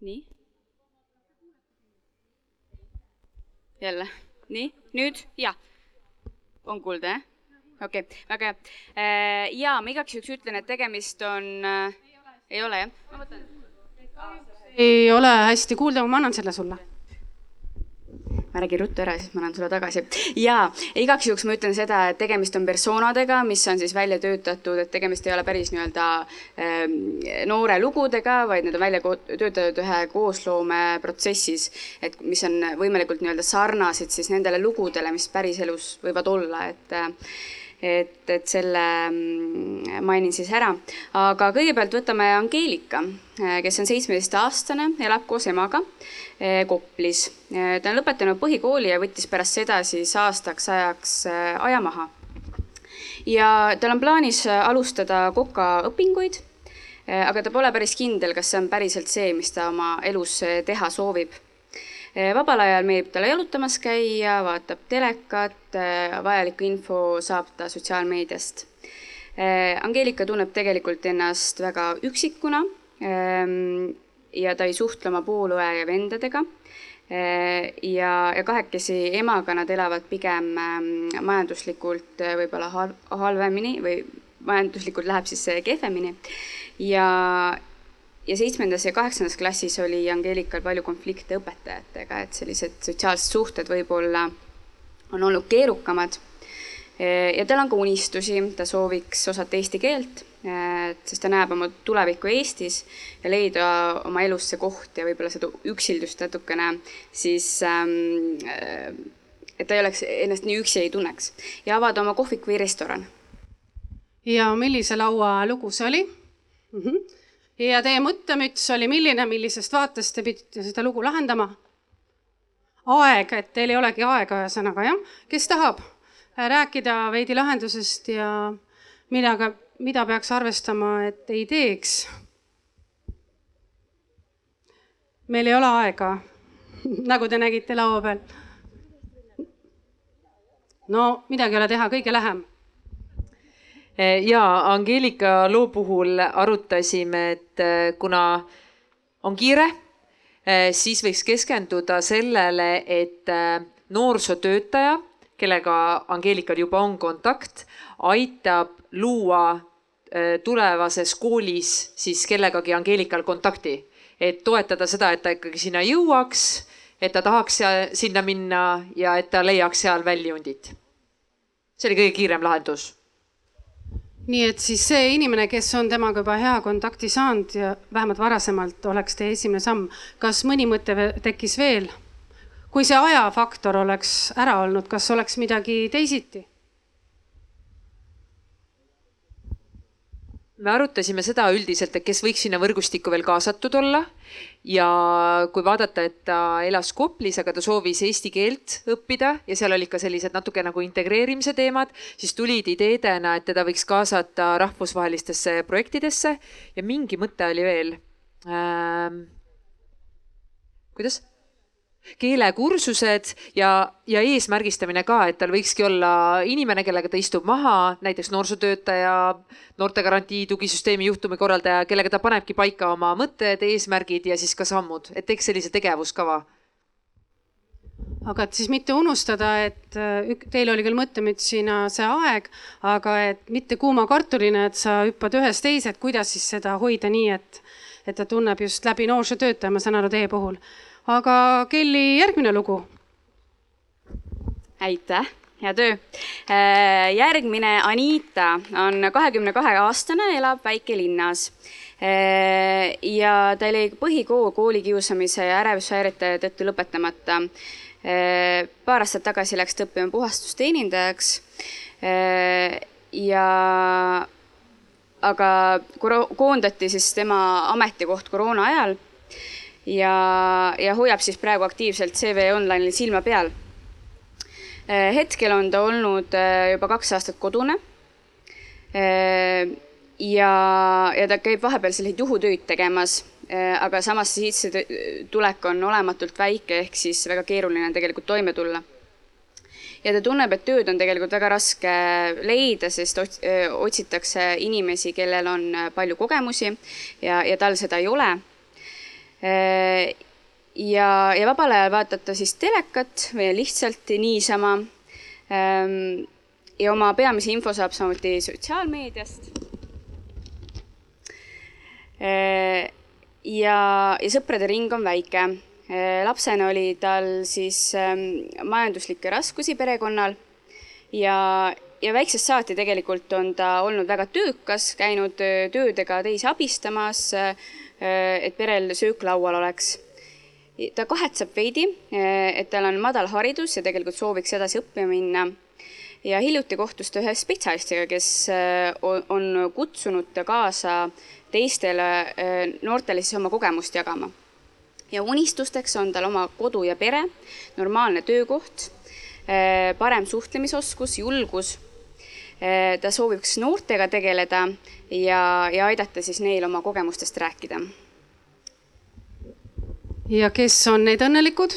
nii. jälle, nii, nüüd ja, on kuulda jah? okei okay,, väga hea. Äh, ja ma igaks juhuks ütlen, et tegemist on äh,, ei ole jah? ei ole hästi kuulda, ma annan selle sulle ma räägin ruttu ära, siis ma annan sulle tagasi. ja igaks juhuks ma ütlen seda, et tegemist on persoonadega, mis on siis välja töötatud, et tegemist ei ole päris nii-öelda ähm, noore lugudega, vaid need on välja töötatud ühe koosloomeprotsessis, et mis on võimalikult nii-öelda sarnased siis nendele lugudele, mis päriselus võivad olla, et et, et selle mm, mainin siis ära. aga kõigepealt võtame Angeelika, äh, kes on seitsmeteistaastane, elab koos emaga äh, Koplis. Äh, ta on lõpetanud põhikooli ja võttis pärast seda siis aastaks ajaks aja maha. ja tal on plaanis alustada kokaõpinguid, aga ta pole päris kindel, kas see on päriselt see, mis ta oma elus teha soovib Eh, vabal ajal meeldib talle jalutamas käia, vaatab telekat, eh, vajalikku info saab ta sotsiaalmeediast. Eh, Angeelika tunneb tegelikult ennast väga üksikuna ehm, ja ta ei suhtle oma poolõe ja vendadega ja, ja kahekesi emaga nad elavad pigem ehm, majanduslikult võib-olla halvemini või majanduslikult läheb siis kehvemini. ja, ja seitsmendas ja kaheksandas klassis oli Angeelikal palju konflikte õpetajatega, et sellised sotsiaalsed suhted võib-olla on olnud keerukamad. ja tal on ka unistusi, ta sooviks osata eesti keelt, sest ta näeb oma tulevikku Eestis ja leida oma elus see koht ja võib-olla seda üksildust natukene, siis ähm, et ta ei oleks, ennast nii üksi ei tunneks ja avada oma kohvik või restoran. ja millise laua lugu see oli mm? -hmm ja teie mõttemüts oli milline, millisest vaatest te pidite seda lugu lahendama? aeg, et teil ei olegi aega, ühesõnaga jah. kes tahab äh, rääkida veidi lahendusest ja millega, mida peaks arvestama, et ei teeks? meil ei ole aega, nagu te nägite laua peal. no midagi ei ole teha, kõige lähem ja Angeelika loo puhul arutasime, et eh, kuna on kiire, eh, siis võiks keskenduda sellele, et noorsootöötaja, kellega Angeelikal juba on kontakt, aitab luua tulevases koolis siis kellegagi Angeelikal kontakti, et toetada seda, et ta ikkagi sinna jõuaks, et ta tahaks sinna minna ja et ta leiaks seal väljundit. see oli kõige kiirem lahendus nii et siis see inimene, kes on temaga juba hea kontakti saanud ja vähemalt varasemalt oleks teie esimene samm, kas mõni mõte tekkis veel? kui see ajafaktor oleks ära olnud, kas oleks midagi teisiti? Me arutasime seda üldiselt, et kes võiks sinna võrgustikku veel kaasatud olla ja kui vaadata, et ta elas Koplis, aga ta soovis eesti keelt õppida ja seal olid ka sellised natuke nagu integreerimise teemad, siis tulid ideedena, et teda võiks kaasata rahvusvahelistesse projektidesse ja mingi mõte oli veel ähm,. kuidas? Keelekursused ja, ja eesmärgistamine ka, et tal võikski olla inimene, kellega ta istub maha, näiteks noorsootöötaja, noortegarantii tugisüsteemi juhtumikorraldaja, kellega ta panebki paika oma mõtted, eesmärgid ja siis ka sammud, et teeks sellise tegevuskava. Aga et siis mitte unustada, et äh, teil oli küll mõttemütsina see aeg, aga et mitte kuuma kartulina, et sa hüppad ühest teise, et kuidas siis seda hoida nii, et, et ta tunneb just läbi noorsootöötaja, ma saan aru teie puhul aga Kelly, järgmine lugu. aitäh, hea töö. Äh, järgmine Anita on kahekümne kahe aastane, elab väikelinnas äh, ja tal jäi põhikool koolikiusamise ja ärevushäirete tõttu lõpetamata. Äh, paar aastat tagasi läks ta õppima puhastusteenindajaks ja aga koondati siis tema ametikoht koroona ajal ja, ja hoiab siis praegu aktiivselt CV Online'il silma peal. hetkel on ta olnud juba kaks aastat kodune. ja, ja ta käib vahepeal selliseid juhutöid tegemas, aga samas sissetulek on olematult väike, ehk siis väga keeruline on tegelikult toime tulla ja ta tunneb, et tööd on tegelikult väga raske leida, sest otsitakse inimesi, kellel on palju kogemusi ja, ja tal seda ei ole. Ja, ja vabal ajal vaatab ta siis telekat või lihtsalt niisama. ja oma peamise info saab samuti sotsiaalmeediast. ja, ja sõprade ring on väike Äh, lapsena oli tal siis ähm, majanduslikke raskusi perekonnal ja, ja väiksest saati tegelikult on ta olnud väga töökas, käinud äh, töödega teisi abistamas, äh, et perel söök laual oleks. ta kahetseb veidi, et tal on madal haridus ja tegelikult sooviks edasi õppima minna. ja hiljuti kohtus ta ühe spetsialistiga, kes on kutsunud kaasa teistele noortele siis oma kogemust jagama ja unistusteks on tal oma kodu ja pere, normaalne töökoht, parem suhtlemisoskus, julgus. Eh, ta sooviks noortega tegeleda ja, ja aidata siis neil oma kogemustest rääkida. ja kes on need õnnelikud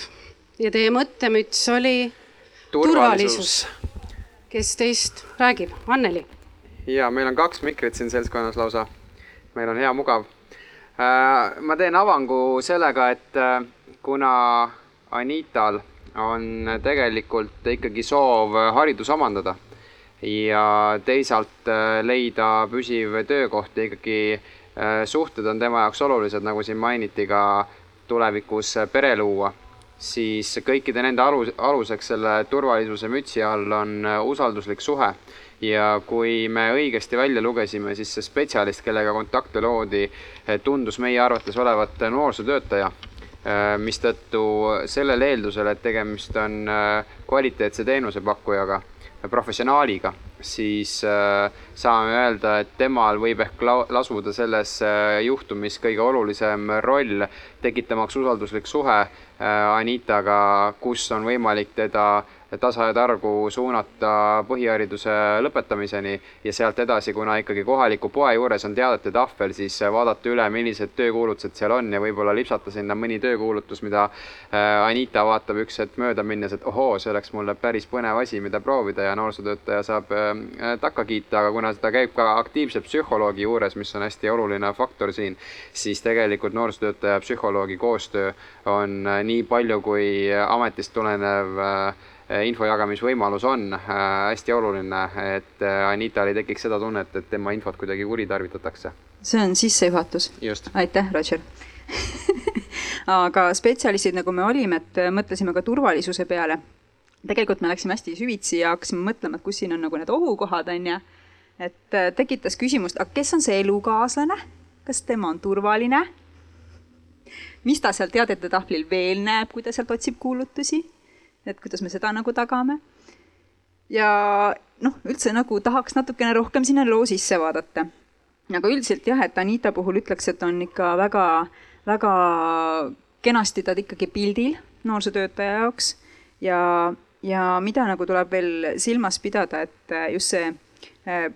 ja teie mõttemüts oli turvalisus. kes teist räägib, Anneli? ja meil on kaks mikrit siin seltskonnas lausa. meil on hea mugav Äh, ma teen avangu sellega, et äh, kuna Anital on tegelikult ikkagi soov haridus omandada ja teisalt äh, leida püsiv töökoht ja ikkagi suhted on tema jaoks olulised, nagu siin mainiti ka tulevikus pere luua, siis kõikide nende alus, aluseks selle turvalisuse mütsi all on usalduslik suhe. Ja kui me õigesti välja lugesime, siis see spetsialist, kellega kontakte loodi, tundus meie arvates olevat noorsootöötaja, mistõttu sellel eeldusel, et tegemist on eh, kvaliteetse teenusepakkujaga, professionaaliga, siis saame öelda, et temal võib ehk lasuda selles juhtumis kõige olulisem roll, tekitamaks usalduslik suhe Anitaga, kus on võimalik teda tasa ja targu suunata põhihariduse lõpetamiseni ja sealt edasi, kuna ikkagi kohaliku poe juures on teadete tahvel, siis vaadata üle, millised töökuulutused seal on ja võib-olla lipsata sinna mõni töökuulutus, mida äh, Anita vaatab üks hetk mööda minnes, et ohoo, see oleks mulle päris põnev asi, mida proovida ja noorsootöötaja saab äh, takka kiita, aga kuna ta käib ka aktiivse psühholoogi juures, mis on hästi oluline faktor siin, siis tegelikult noorsootöötaja ja psühholoogi koostöö on äh, nii palju kui ametist tulenev äh, Äh, info jagamisvõimalus on äh, hästi oluline, et äh, Anital ei tekiks seda tunnet, et tema infot kuidagi kuritarvitatakse. see on sissejuhatus. aitäh, Roger aga spetsialistid, nagu me olime, et mõtlesime ka turvalisuse peale. tegelikult me läksime hästi süvitsi ja hakkasime mõtlema, et kus siin on nagu need ohukohad, on ju. et tekitas küsimust, aga kes on see elukaaslane, kas tema on turvaline? mis ta seal teadete tahvlil veel näeb, kui ta sealt otsib kuulutusi et kuidas me seda nagu tagame. ja noh, üldse nagu tahaks natukene rohkem sinna loo sisse vaadata. aga üldiselt jah, et Anita puhul ütleks, et on ikka väga, väga kenasti ta ikkagi pildil noorsootöötaja jaoks ja, ja mida nagu tuleb veel silmas pidada, et just see eh,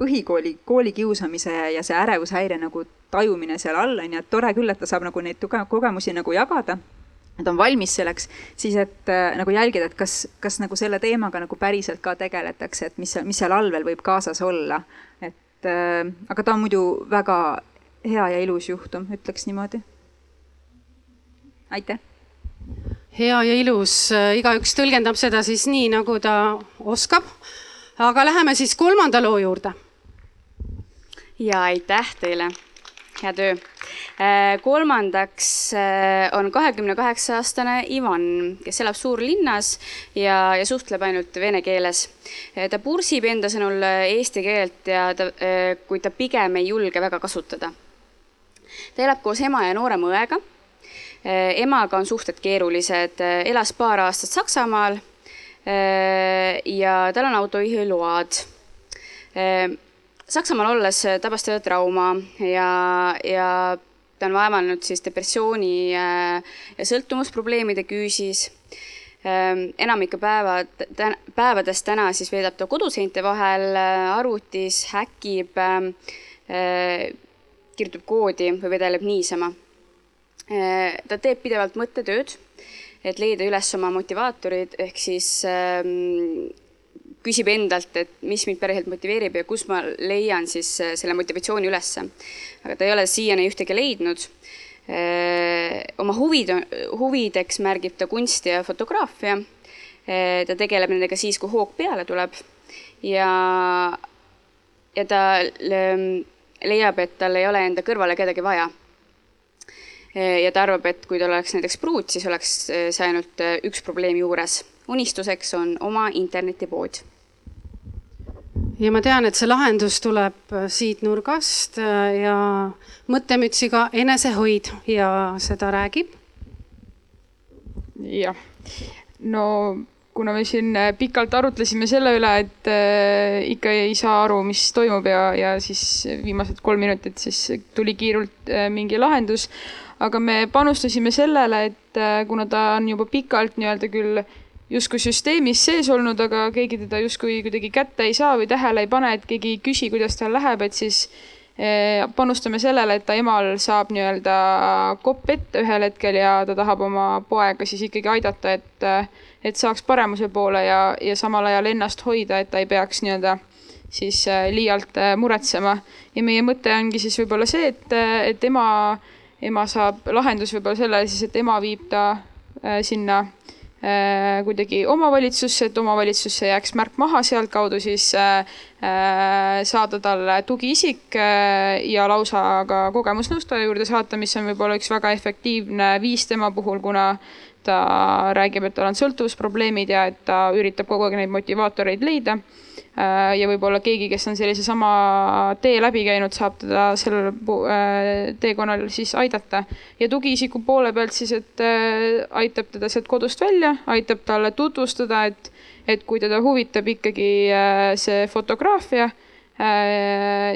põhikooli, koolikiusamise ja see ärevushäire nagu tajumine seal all on ju, et tore küll, et ta saab nagu neid kogemusi nagu jagada nad on valmis selleks, siis et äh, nagu jälgida, et kas, kas nagu selle teemaga nagu päriselt ka tegeletakse, et mis seal, mis seal all veel võib kaasas olla. et äh, aga ta on muidu väga hea ja ilus juhtum, ütleks niimoodi. aitäh. hea ja ilus, äh, igaüks tõlgendab seda siis nii, nagu ta oskab. aga läheme siis kolmanda loo juurde. ja aitäh teile, hea töö Äh, kolmandaks äh, on kahekümne kaheksa aastane Ivan, kes elab suurlinnas ja, ja suhtleb ainult vene keeles. Äh, ta pursib enda sõnul eesti keelt ja ta, kuid ta pigem ei julge väga kasutada. ta elab koos ema ja noorema õega. emaga on suhted keerulised, elas paar aastat Saksamaal ja tal on autojuhiload. Saksamaal olles tabas teda trauma ja, ja ta on vaevanud siis depressiooni ja sõltumusprobleemide küüsis enamike päevad, päevadest täna siis veedab ta koduseinte vahel arvutis, häkib, kirjutab koodi või vedeleb niisama. ta teeb pidevalt mõttetööd, et leida üles oma motivaatorid, ehk siis küsib endalt, et mis mind päriselt motiveerib ja kus ma leian siis selle motivatsiooni ülesse. aga ta ei ole siiani ühtegi leidnud oma huvid, huvideks märgib ta kunsti ja fotograafia. ta tegeleb nendega siis, kui hoog peale tuleb ja, ja ta leiab, et tal ei ole enda kõrvale kedagi vaja. ja ta arvab, et kui tal oleks näiteks pruut, siis oleks see ainult üks probleem juures. unistuseks on oma internetipood ja ma tean, et see lahendus tuleb siit nurgast ja mõttemütsiga enesehoid ja seda räägib? jah, no kuna me siin pikalt arutlesime selle üle, et äh, ikka ei saa aru, mis toimub ja, ja siis viimased kolm minutit siis tuli kiirelt äh, mingi lahendus. aga me panustasime sellele, et äh, kuna ta on juba pikalt nii-öelda küll justkui süsteemis sees olnud, aga keegi teda justkui kuidagi kätte ei saa või tähele ei pane, et keegi ei küsi, kuidas tal läheb, et siis Eh, panustame sellele, et ta emal saab nii-öelda kopp ette ühel hetkel ja ta tahab oma poega siis ikkagi aidata, et, et saaks paremuse poole ja, ja samal ajal ennast hoida, et ta ei peaks nii-öelda siis eh, liialt eh, muretsema. ja meie mõte ongi siis võib-olla see, et, et ema, ema saab lahendus võib-olla sellele siis, et ema viib ta sinna kuidagi omavalitsusse, et omavalitsusse jääks märk maha, sealtkaudu siis äh, äh, saada talle tugiisik ja lausa ka kogemusnõustaja juurde saata, mis on võib-olla üks väga efektiivne viis tema puhul, kuna ta räägib, et tal on sõltuvusprobleemid ja et ta üritab kogu aeg neid motivaatoreid leida. Äh, ja võib-olla keegi, kes on sellise sama tee läbi käinud, saab teda sellel äh, teekonnal siis aidata. ja tugiisiku poole pealt siis, et äh, aitab teda sealt kodust välja, aitab talle tutvustada, et, et kui teda huvitab ikkagi see fotograafia,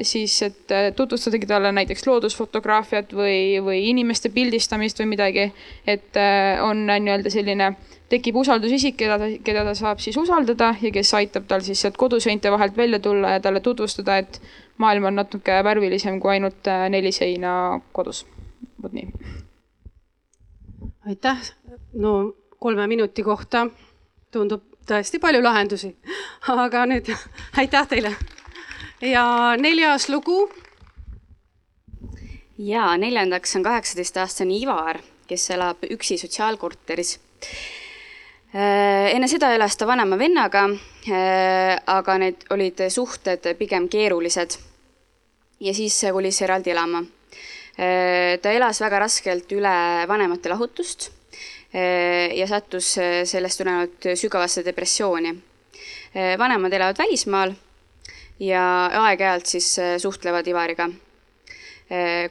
siis et tutvustadagi talle näiteks loodusfotograafiat või, või inimeste pildistamist või midagi, et on nii-öelda selline tekib usaldusisik, keda ta, keda ta saab siis usaldada ja kes aitab tal siis sealt koduseinte vahelt välja tulla ja talle tutvustada, et maailm on natuke värvilisem kui ainult äh, neli seina kodus. vot nii. aitäh, no kolme minuti kohta tundub tõesti palju lahendusi, aga nüüd aitäh teile. ja neljas lugu. ja neljandaks on kaheksateistaastane Ivar, kes elab üksi sotsiaalkorteris enne seda elas ta vanema vennaga, äh, aga need olid suhted pigem keerulised. ja siis kolis eraldi elama. Äh, ta elas väga raskelt üle vanemate lahutust ja sattus sellest tulenevalt sügavasse depressiooni. vanemad elavad välismaal ja aeg-ajalt siis suhtlevad Ivariga.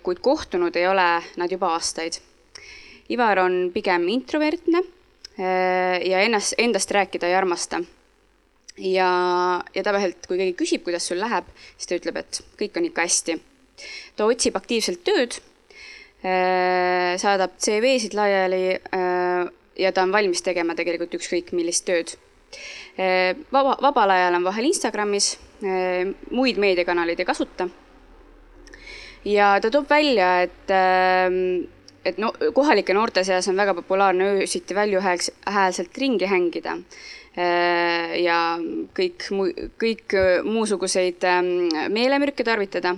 kuid kohtunud ei ole nad juba aastaid. Ivar on pigem introvertne Äh, ja ennast, endast rääkida ei armasta. ja, ja tavaliselt, kui keegi küsib, kuidas sul läheb, siis ta ütleb, et kõik on ikka hästi. ta otsib aktiivselt tööd, äh, saadab CV-sid laiali äh, ja ta on valmis tegema tegelikult ükskõik millist tööd. vaba, vabal ajal on vahel Instagramis, muid meediakanaleid ei kasuta. ja ta toob välja, et et no kohalike noorte seas on väga populaarne öösiti valjuhäälselt ringi hängida äh, ja kõik muu, kõik äh, musuguseid ähm, meelemürke tarvitada.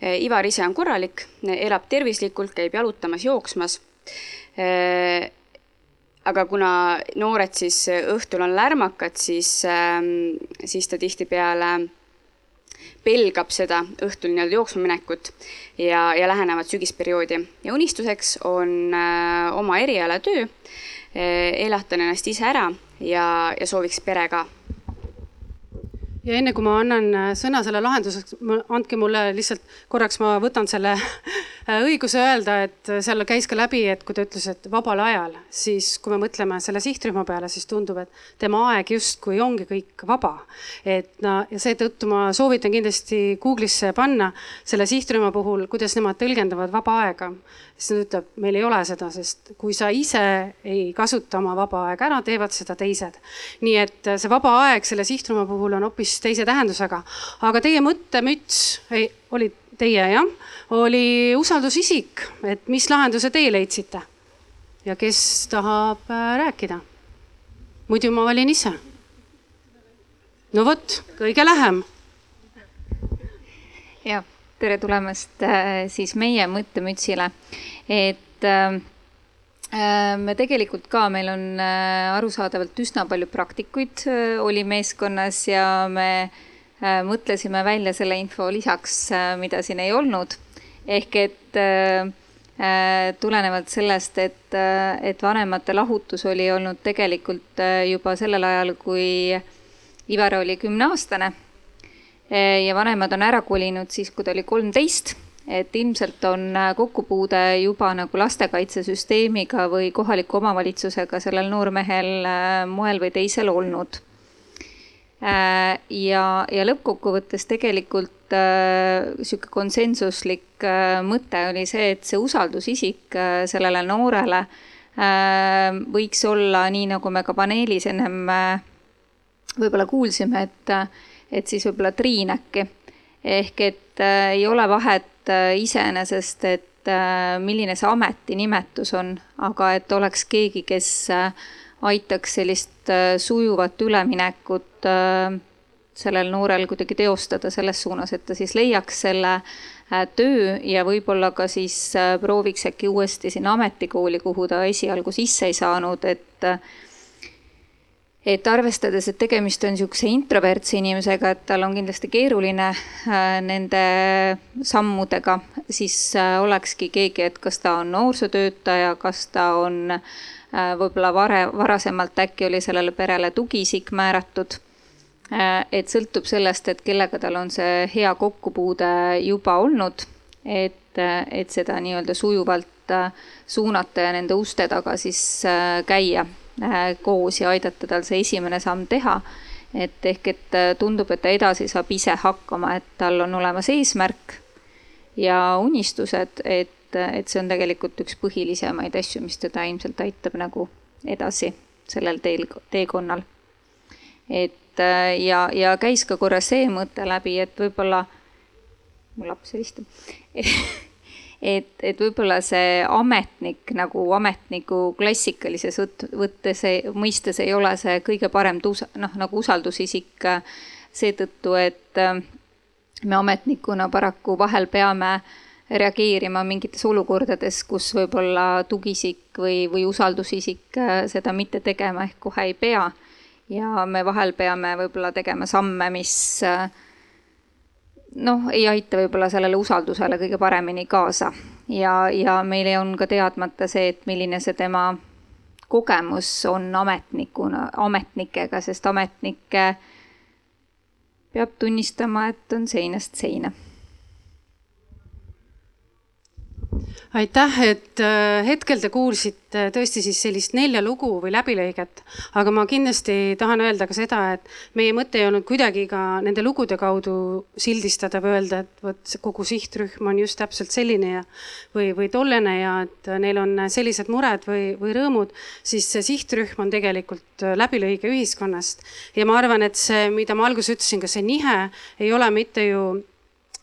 Äh, Ivar ise on korralik, elab tervislikult, käib jalutamas, jooksmas. aga kuna noored siis õhtul on lärmakad, siis, ähm, siis ta tihtipeale pelgab seda õhtul nii-öelda jooksma minekut ja, ja lähenevat sügisperioodi. Ja unistuseks on äh, oma erialatöö äh,, elatan ennast ise ära ja, ja sooviks pere ka ja enne kui ma annan äh, sõna selle lahenduseks, andke mulle lihtsalt korraks, ma võtan selle äh, õiguse öelda, et seal käis ka läbi, et kui ta ütles, et vabal ajal, siis kui me mõtleme selle sihtrühma peale, siis tundub, et tema aeg justkui ongi kõik vaba. et no ja seetõttu ma soovitan kindlasti Google'isse panna selle sihtrühma puhul, kuidas nemad tõlgendavad vaba aega. Siis ta ütleb, meil ei ole seda, sest kui sa ise ei kasuta oma vaba aega ära, teevad seda teised. nii et see vaba aeg selle sihtrühma puhul on hoopis teise tähendusega. aga teie mõttemüts ei, oli teie jah, oli usaldusisik, et mis lahenduse teie leidsite? ja kes tahab äh, rääkida? muidu ma valin ise. no vot, kõige lähem. ja tere tulemast äh, siis meie mõttemütsile, et äh, me tegelikult ka, meil on arusaadavalt üsna palju praktikuid oli meeskonnas ja me Äh, mõtlesime välja selle info lisaks, äh, mida siin ei olnud. ehk et äh, tulenevalt sellest, et, et vanemate lahutus oli olnud tegelikult juba sellel ajal, kui Ivar oli kümneaastane ja vanemad on ära kolinud siis, kui ta oli kolmteist, et ilmselt on kokkupuude juba nagu lastekaitsesüsteemiga või kohaliku omavalitsusega sellel noormehel moel või teisel olnud Äh, ja, ja lõppkokkuvõttes tegelikult äh, sihuke konsensuslik äh, mõte oli see, et see usaldusisik äh, sellele noorele äh, võiks olla nii, nagu me ka paneelis ennem äh, võib-olla kuulsime, et, et siis võib-olla Triin äkki. ehk et äh, ei ole vahet äh, iseenesest, et äh, milline see ametinimetus on, aga et oleks keegi, kes äh, aitaks sellist sujuvat üleminekut sellel noorel kuidagi teostada selles suunas, et ta siis leiaks selle töö ja võib-olla ka siis prooviks äkki uuesti sinna ametikooli, kuhu ta esialgu sisse ei saanud, et et arvestades, et tegemist on niisuguse introvertse inimesega, et tal on kindlasti keeruline nende sammudega, siis olekski keegi, et kas ta on noorsootöötaja, kas ta on äh, Äh, võib-olla vare, varasemalt äkki oli sellele perele tugiisik määratud. Äh, et sõltub sellest, et kellega tal on see hea kokkupuude juba olnud, et, et seda nii-öelda sujuvalt äh, suunata ja nende uste taga siis käia koos ja aidata tal see esimene samm teha et ehk, et tundub, et ta edasi saab ise hakkama, et tal on olemas eesmärk ja unistused, et et, et see on tegelikult üks põhilisemaid asju, mis teda ilmselt aitab nagu edasi sellel teel, teekonnal. et ja, ja käis ka korra see mõte läbi, et võib-olla, mu laps helistab et, et võib-olla see ametnik nagu ametniku klassikalises võttes, mõistes ei ole see kõige parem tuus-, noh, nagu usaldusisik seetõttu, et me ametnikuna paraku vahel peame äh, reageerima mingites olukordades, kus võib-olla tugiisik või, või usaldusisik äh, seda mitte tegema ehk kohe ei pea. ja me vahel peame võib-olla tegema samme, mis äh, noh, ei aita võib-olla sellele usaldusele kõige paremini kaasa. ja, ja meil on ka teadmata see, et milline see tema kogemus on ametnikuna, ametnikega, sest ametnikke peab tunnistama, et on seinast seina aitäh, et äh, hetkel te kuulsite tõesti siis sellist nelja lugu või läbilõiget, aga ma kindlasti tahan öelda ka seda, et meie mõte ei olnud kuidagi ka nende lugude kaudu sildistada või öelda, et vot kogu sihtrühm on just täpselt selline ja või, või tollene ja et neil on sellised mured või, või rõõmud, siis see sihtrühm on tegelikult läbilõige ühiskonnast. ja ma arvan, et see, mida ma alguses ütlesin, ka see nihe ei ole mitte ju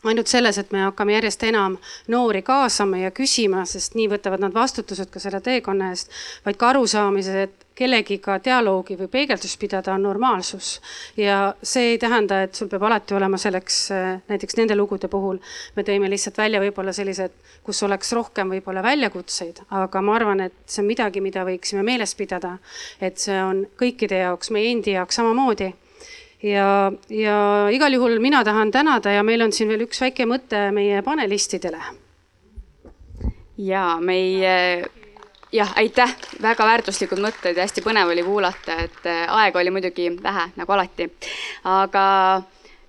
ainult selles, et me hakkame järjest enam noori kaasama ja küsima, sest nii võtavad nad vastutused ka selle teekonna eest, vaid ka arusaamise, et kellegiga dialoogi või peegeldust pidada on normaalsus. ja see ei tähenda, et sul peab alati olema selleks, näiteks nende lugude puhul me tõime lihtsalt välja võib-olla sellised, kus oleks rohkem võib-olla väljakutseid, aga ma arvan, et see on midagi, mida võiksime meeles pidada. et see on kõikide jaoks, meie endi jaoks samamoodi ja, ja igal juhul mina tahan tänada ja meil on siin veel üks väike mõte meie panelistidele. ja meie jah, aitäh, väga väärtuslikud mõtted ja hästi põnev oli kuulata, et äh, aega oli muidugi vähe, nagu alati. aga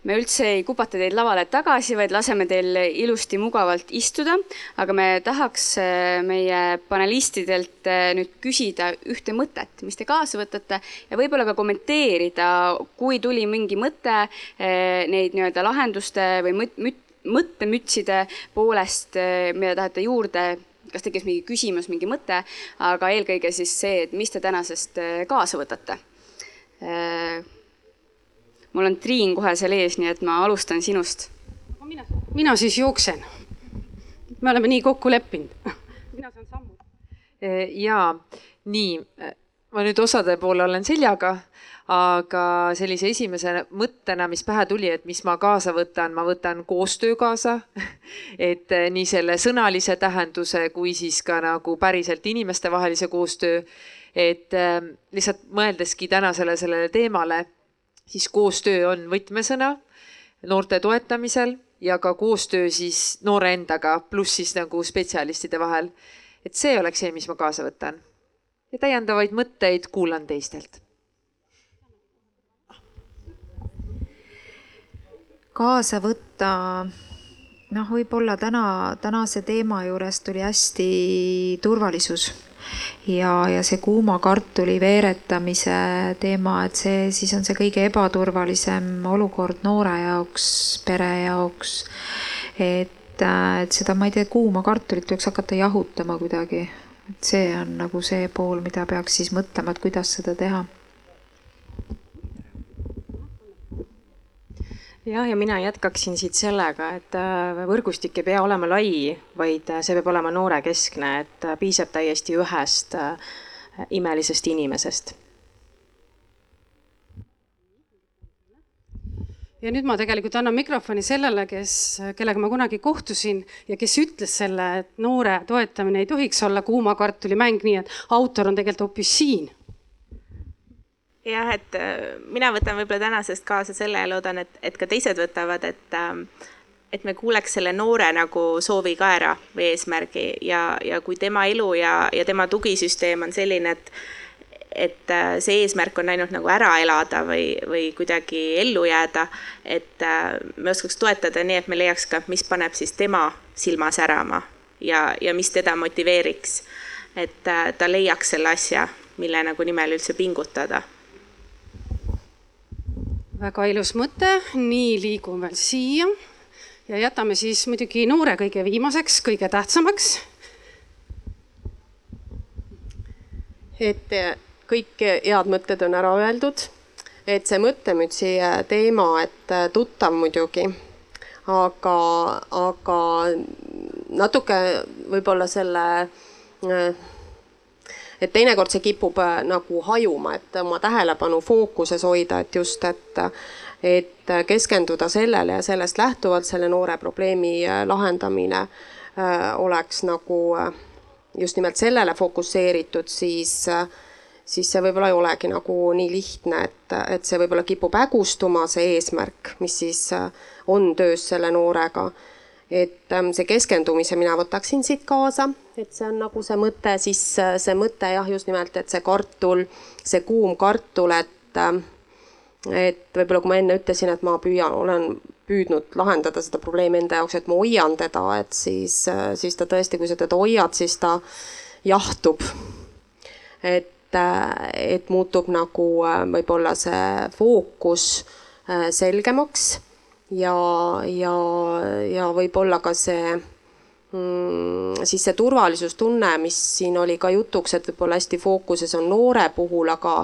me üldse ei kupata teid lavale tagasi, vaid laseme teil ilusti mugavalt istuda, aga me tahaks äh, meie panelistidelt äh, nüüd küsida ühte mõtet, mis te kaasa võtate ja võib-olla ka kommenteerida, kui tuli mingi mõte äh, neid nii-öelda lahenduste või mõt-, müt-, mõttemütside poolest, mida tahate juurde. Kas tekkis mingi küsimus, mingi mõte, aga eelkõige siis see, et mis te tänasest kaasa võtate mul on Triin kohe seal ees, nii et ma alustan sinust. mina, mina siis jooksen. me oleme nii kokku leppinud. mina saan sammu. E, ja nii, ma nüüd osade poole olen seljaga, aga sellise esimese mõttena, mis pähe tuli, et mis ma kaasa võtan, ma võtan koostöö kaasa. et e, nii selle sõnalise tähenduse kui siis ka nagu päriselt inimestevahelise koostöö. et e, lihtsalt mõeldeski tänasele sellele teemale siis koostöö on võtmesõna noorte toetamisel ja ka koostöö siis noore endaga, pluss siis nagu spetsialistide vahel. et see oleks see, mis ma kaasa võtan. ja täiendavaid mõtteid kuulan teistelt. kaasa võtta, noh, võib-olla täna, tänase teema juures tuli hästi turvalisus ja, ja see kuuma kartuli veeretamise teema, et see siis on see kõige ebaturvalisem olukord noore jaoks, pere jaoks. et, äh, et seda, ma ei tea, kuuma kartulit võiks hakata jahutama kuidagi. et see on nagu see pool, mida peaks siis mõtlema, et kuidas seda teha jah, ja mina jätkaksin siit sellega, et äh, võrgustik ei pea olema lai, vaid äh, see peab olema noorekeskne, et äh, piisab täiesti ühest imelisest inimesest. ja nüüd ma tegelikult annan mikrofoni sellele, kes, kellega ma kunagi kohtusin ja kes ütles selle, et noore toetamine ei tohiks olla kuuma kartuli mäng, nii et autor on tegelikult hoopis siin jah, et äh, mina võtan võib-olla tänasest kaasa selle ja loodan, et, et ka teised võtavad, et ähm, et me kuuleks selle noore nagu soovi ka ära või eesmärgi ja, ja kui tema elu ja, ja tema tugisüsteem on selline, et et äh, see eesmärk on ainult nagu ära elada või, või kuidagi ellu jääda, et äh, me oskaks toetada nii, et me leiaks ka, mis paneb siis tema silma särama ja, ja mis teda motiveeriks. et ta leiaks selle asja, mille nagu nimel üldse pingutada väga ilus mõte, nii liigume veel siia. Ja jätame siis muidugi noore kõige viimaseks, kõige tähtsamaks. et kõik head mõtted on ära öeldud, et see mõttemütsi teema, et tuttav muidugi, aga, aga natuke võib-olla selle et teinekord see kipub äh, nagu hajuma, et oma tähelepanu fookuses hoida, et just, et et keskenduda sellele ja sellest lähtuvalt selle noore probleemi äh, lahendamine äh, oleks nagu just nimelt sellele fokusseeritud, siis siis see võib-olla ei olegi nagu nii lihtne, et, et see võib-olla kipub hägustuma, see eesmärk, mis siis on töös selle noorega et ähm, see keskendumise mina võtaksin siit kaasa, et see on nagu see mõte, siis äh, see mõte jah, just nimelt, et see kartul, see kuum kartul, et ähm, et võib-olla kui ma enne ütlesin, et ma püüan, olen püüdnud lahendada seda probleemi enda jaoks, et ma hoian teda, et siis, äh, siis ta tõesti, kui sa teda hoiad, siis ta jahtub. et, äh, et muutub nagu võib-olla see fookus selgemaks ja, ja, ja võib-olla ka see mm, siis see turvalisustunne, mis siin oli ka jutuks, et võib-olla hästi fookuses on noore puhul, aga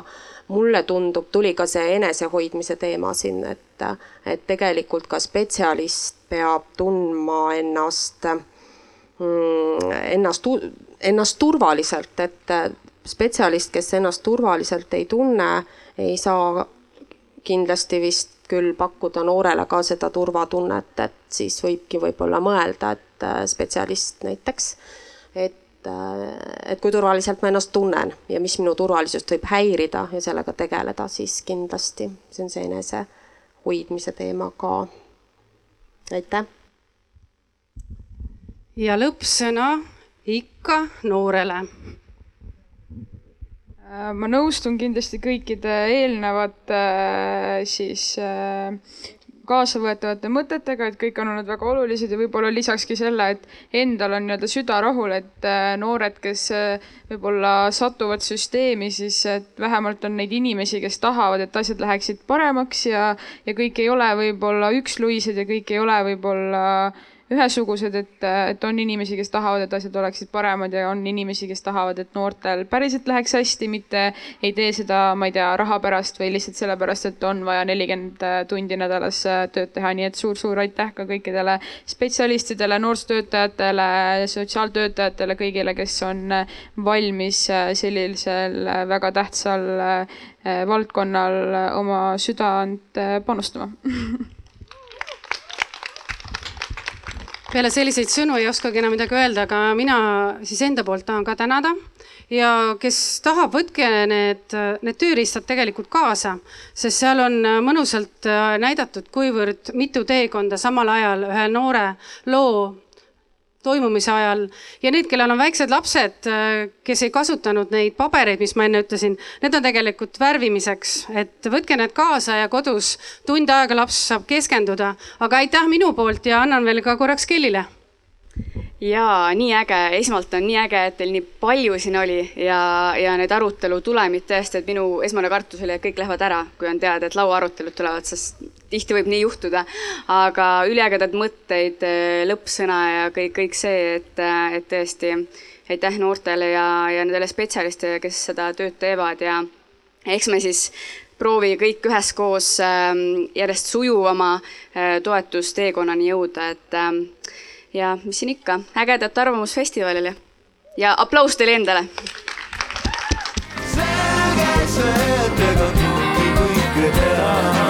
mulle tundub, tuli ka see enesehoidmise teema siin, et, et tegelikult ka spetsialist peab tundma ennast mm,, ennast, ennast turvaliselt, et spetsialist, kes ennast turvaliselt ei tunne, ei saa kindlasti vist küll pakkuda noorele ka seda turvatunnet, et siis võibki võib-olla mõelda, et äh, spetsialist näiteks, et, äh, et kui turvaliselt ma ennast tunnen ja mis minu turvalisust võib häirida ja sellega tegeleda, siis kindlasti see on see enesehoidmise teema ka. aitäh. ja lõppsõna ikka noorele ma nõustun kindlasti kõikide eelnevate äh, siis äh, kaasavõetavate mõtetega, et kõik on olnud väga olulised ja võib-olla lisakski selle, et endal on nii-öelda süda rahul, et äh, noored, kes äh, võib-olla satuvad süsteemi, siis et vähemalt on neid inimesi, kes tahavad, et asjad läheksid paremaks ja, ja kõik ei ole võib-olla üksluised ja kõik ei ole võib-olla ühesugused, et, et on inimesi, kes tahavad, et asjad oleksid paremad ja on inimesi, kes tahavad, et noortel päriselt läheks hästi, mitte ei tee seda, ma ei tea, raha pärast või lihtsalt sellepärast, et on vaja nelikümmend tundi nädalas tööd teha, nii et suur-suur aitäh ka kõikidele spetsialistidele, noorsootöötajatele, sotsiaaltöötajatele, kõigile, kes on valmis sellisel väga tähtsal valdkonnal oma südant panustama peale selliseid sõnu ei oskagi enam midagi öelda, aga mina siis enda poolt tahan ka tänada. Ja kes tahab, võtke need, need tööriistad tegelikult kaasa, sest seal on mõnusalt näidatud, kuivõrd mitu teekonda samal ajal ühe noore loo toimumise ajal. Ja need, kellel on väiksed lapsed, kes ei kasutanud neid pabereid, mis ma enne ütlesin, need on tegelikult värvimiseks, et võtke need kaasa ja kodus tund aega laps saab keskenduda. aga aitäh minu poolt ja annan veel ka korraks Kellile. Jaa, nii äge, esmalt on nii äge, et teil nii palju siin oli ja, ja need arutelu tulemid tõesti, et minu esmane kartus oli, et kõik lähevad ära, kui on teada, et lauaarutelud tulevad, sest tihti võib nii juhtuda, aga üliägedad mõtteid, eh, lõppsõna ja kõik, kõik see, et, eh, et tõesti aitäh noortele ja, ja nendele spetsialistidele, kes seda tööd teevad ja eks me siis proovi kõik üheskoos ehm, järjest sujuvama eh, toetusteekonnani jõuda, et ehm, ja mis siin ikka, ägedat arvamusfestivalile ja aplaus teile endale. selge see, et ega kõike kõike teha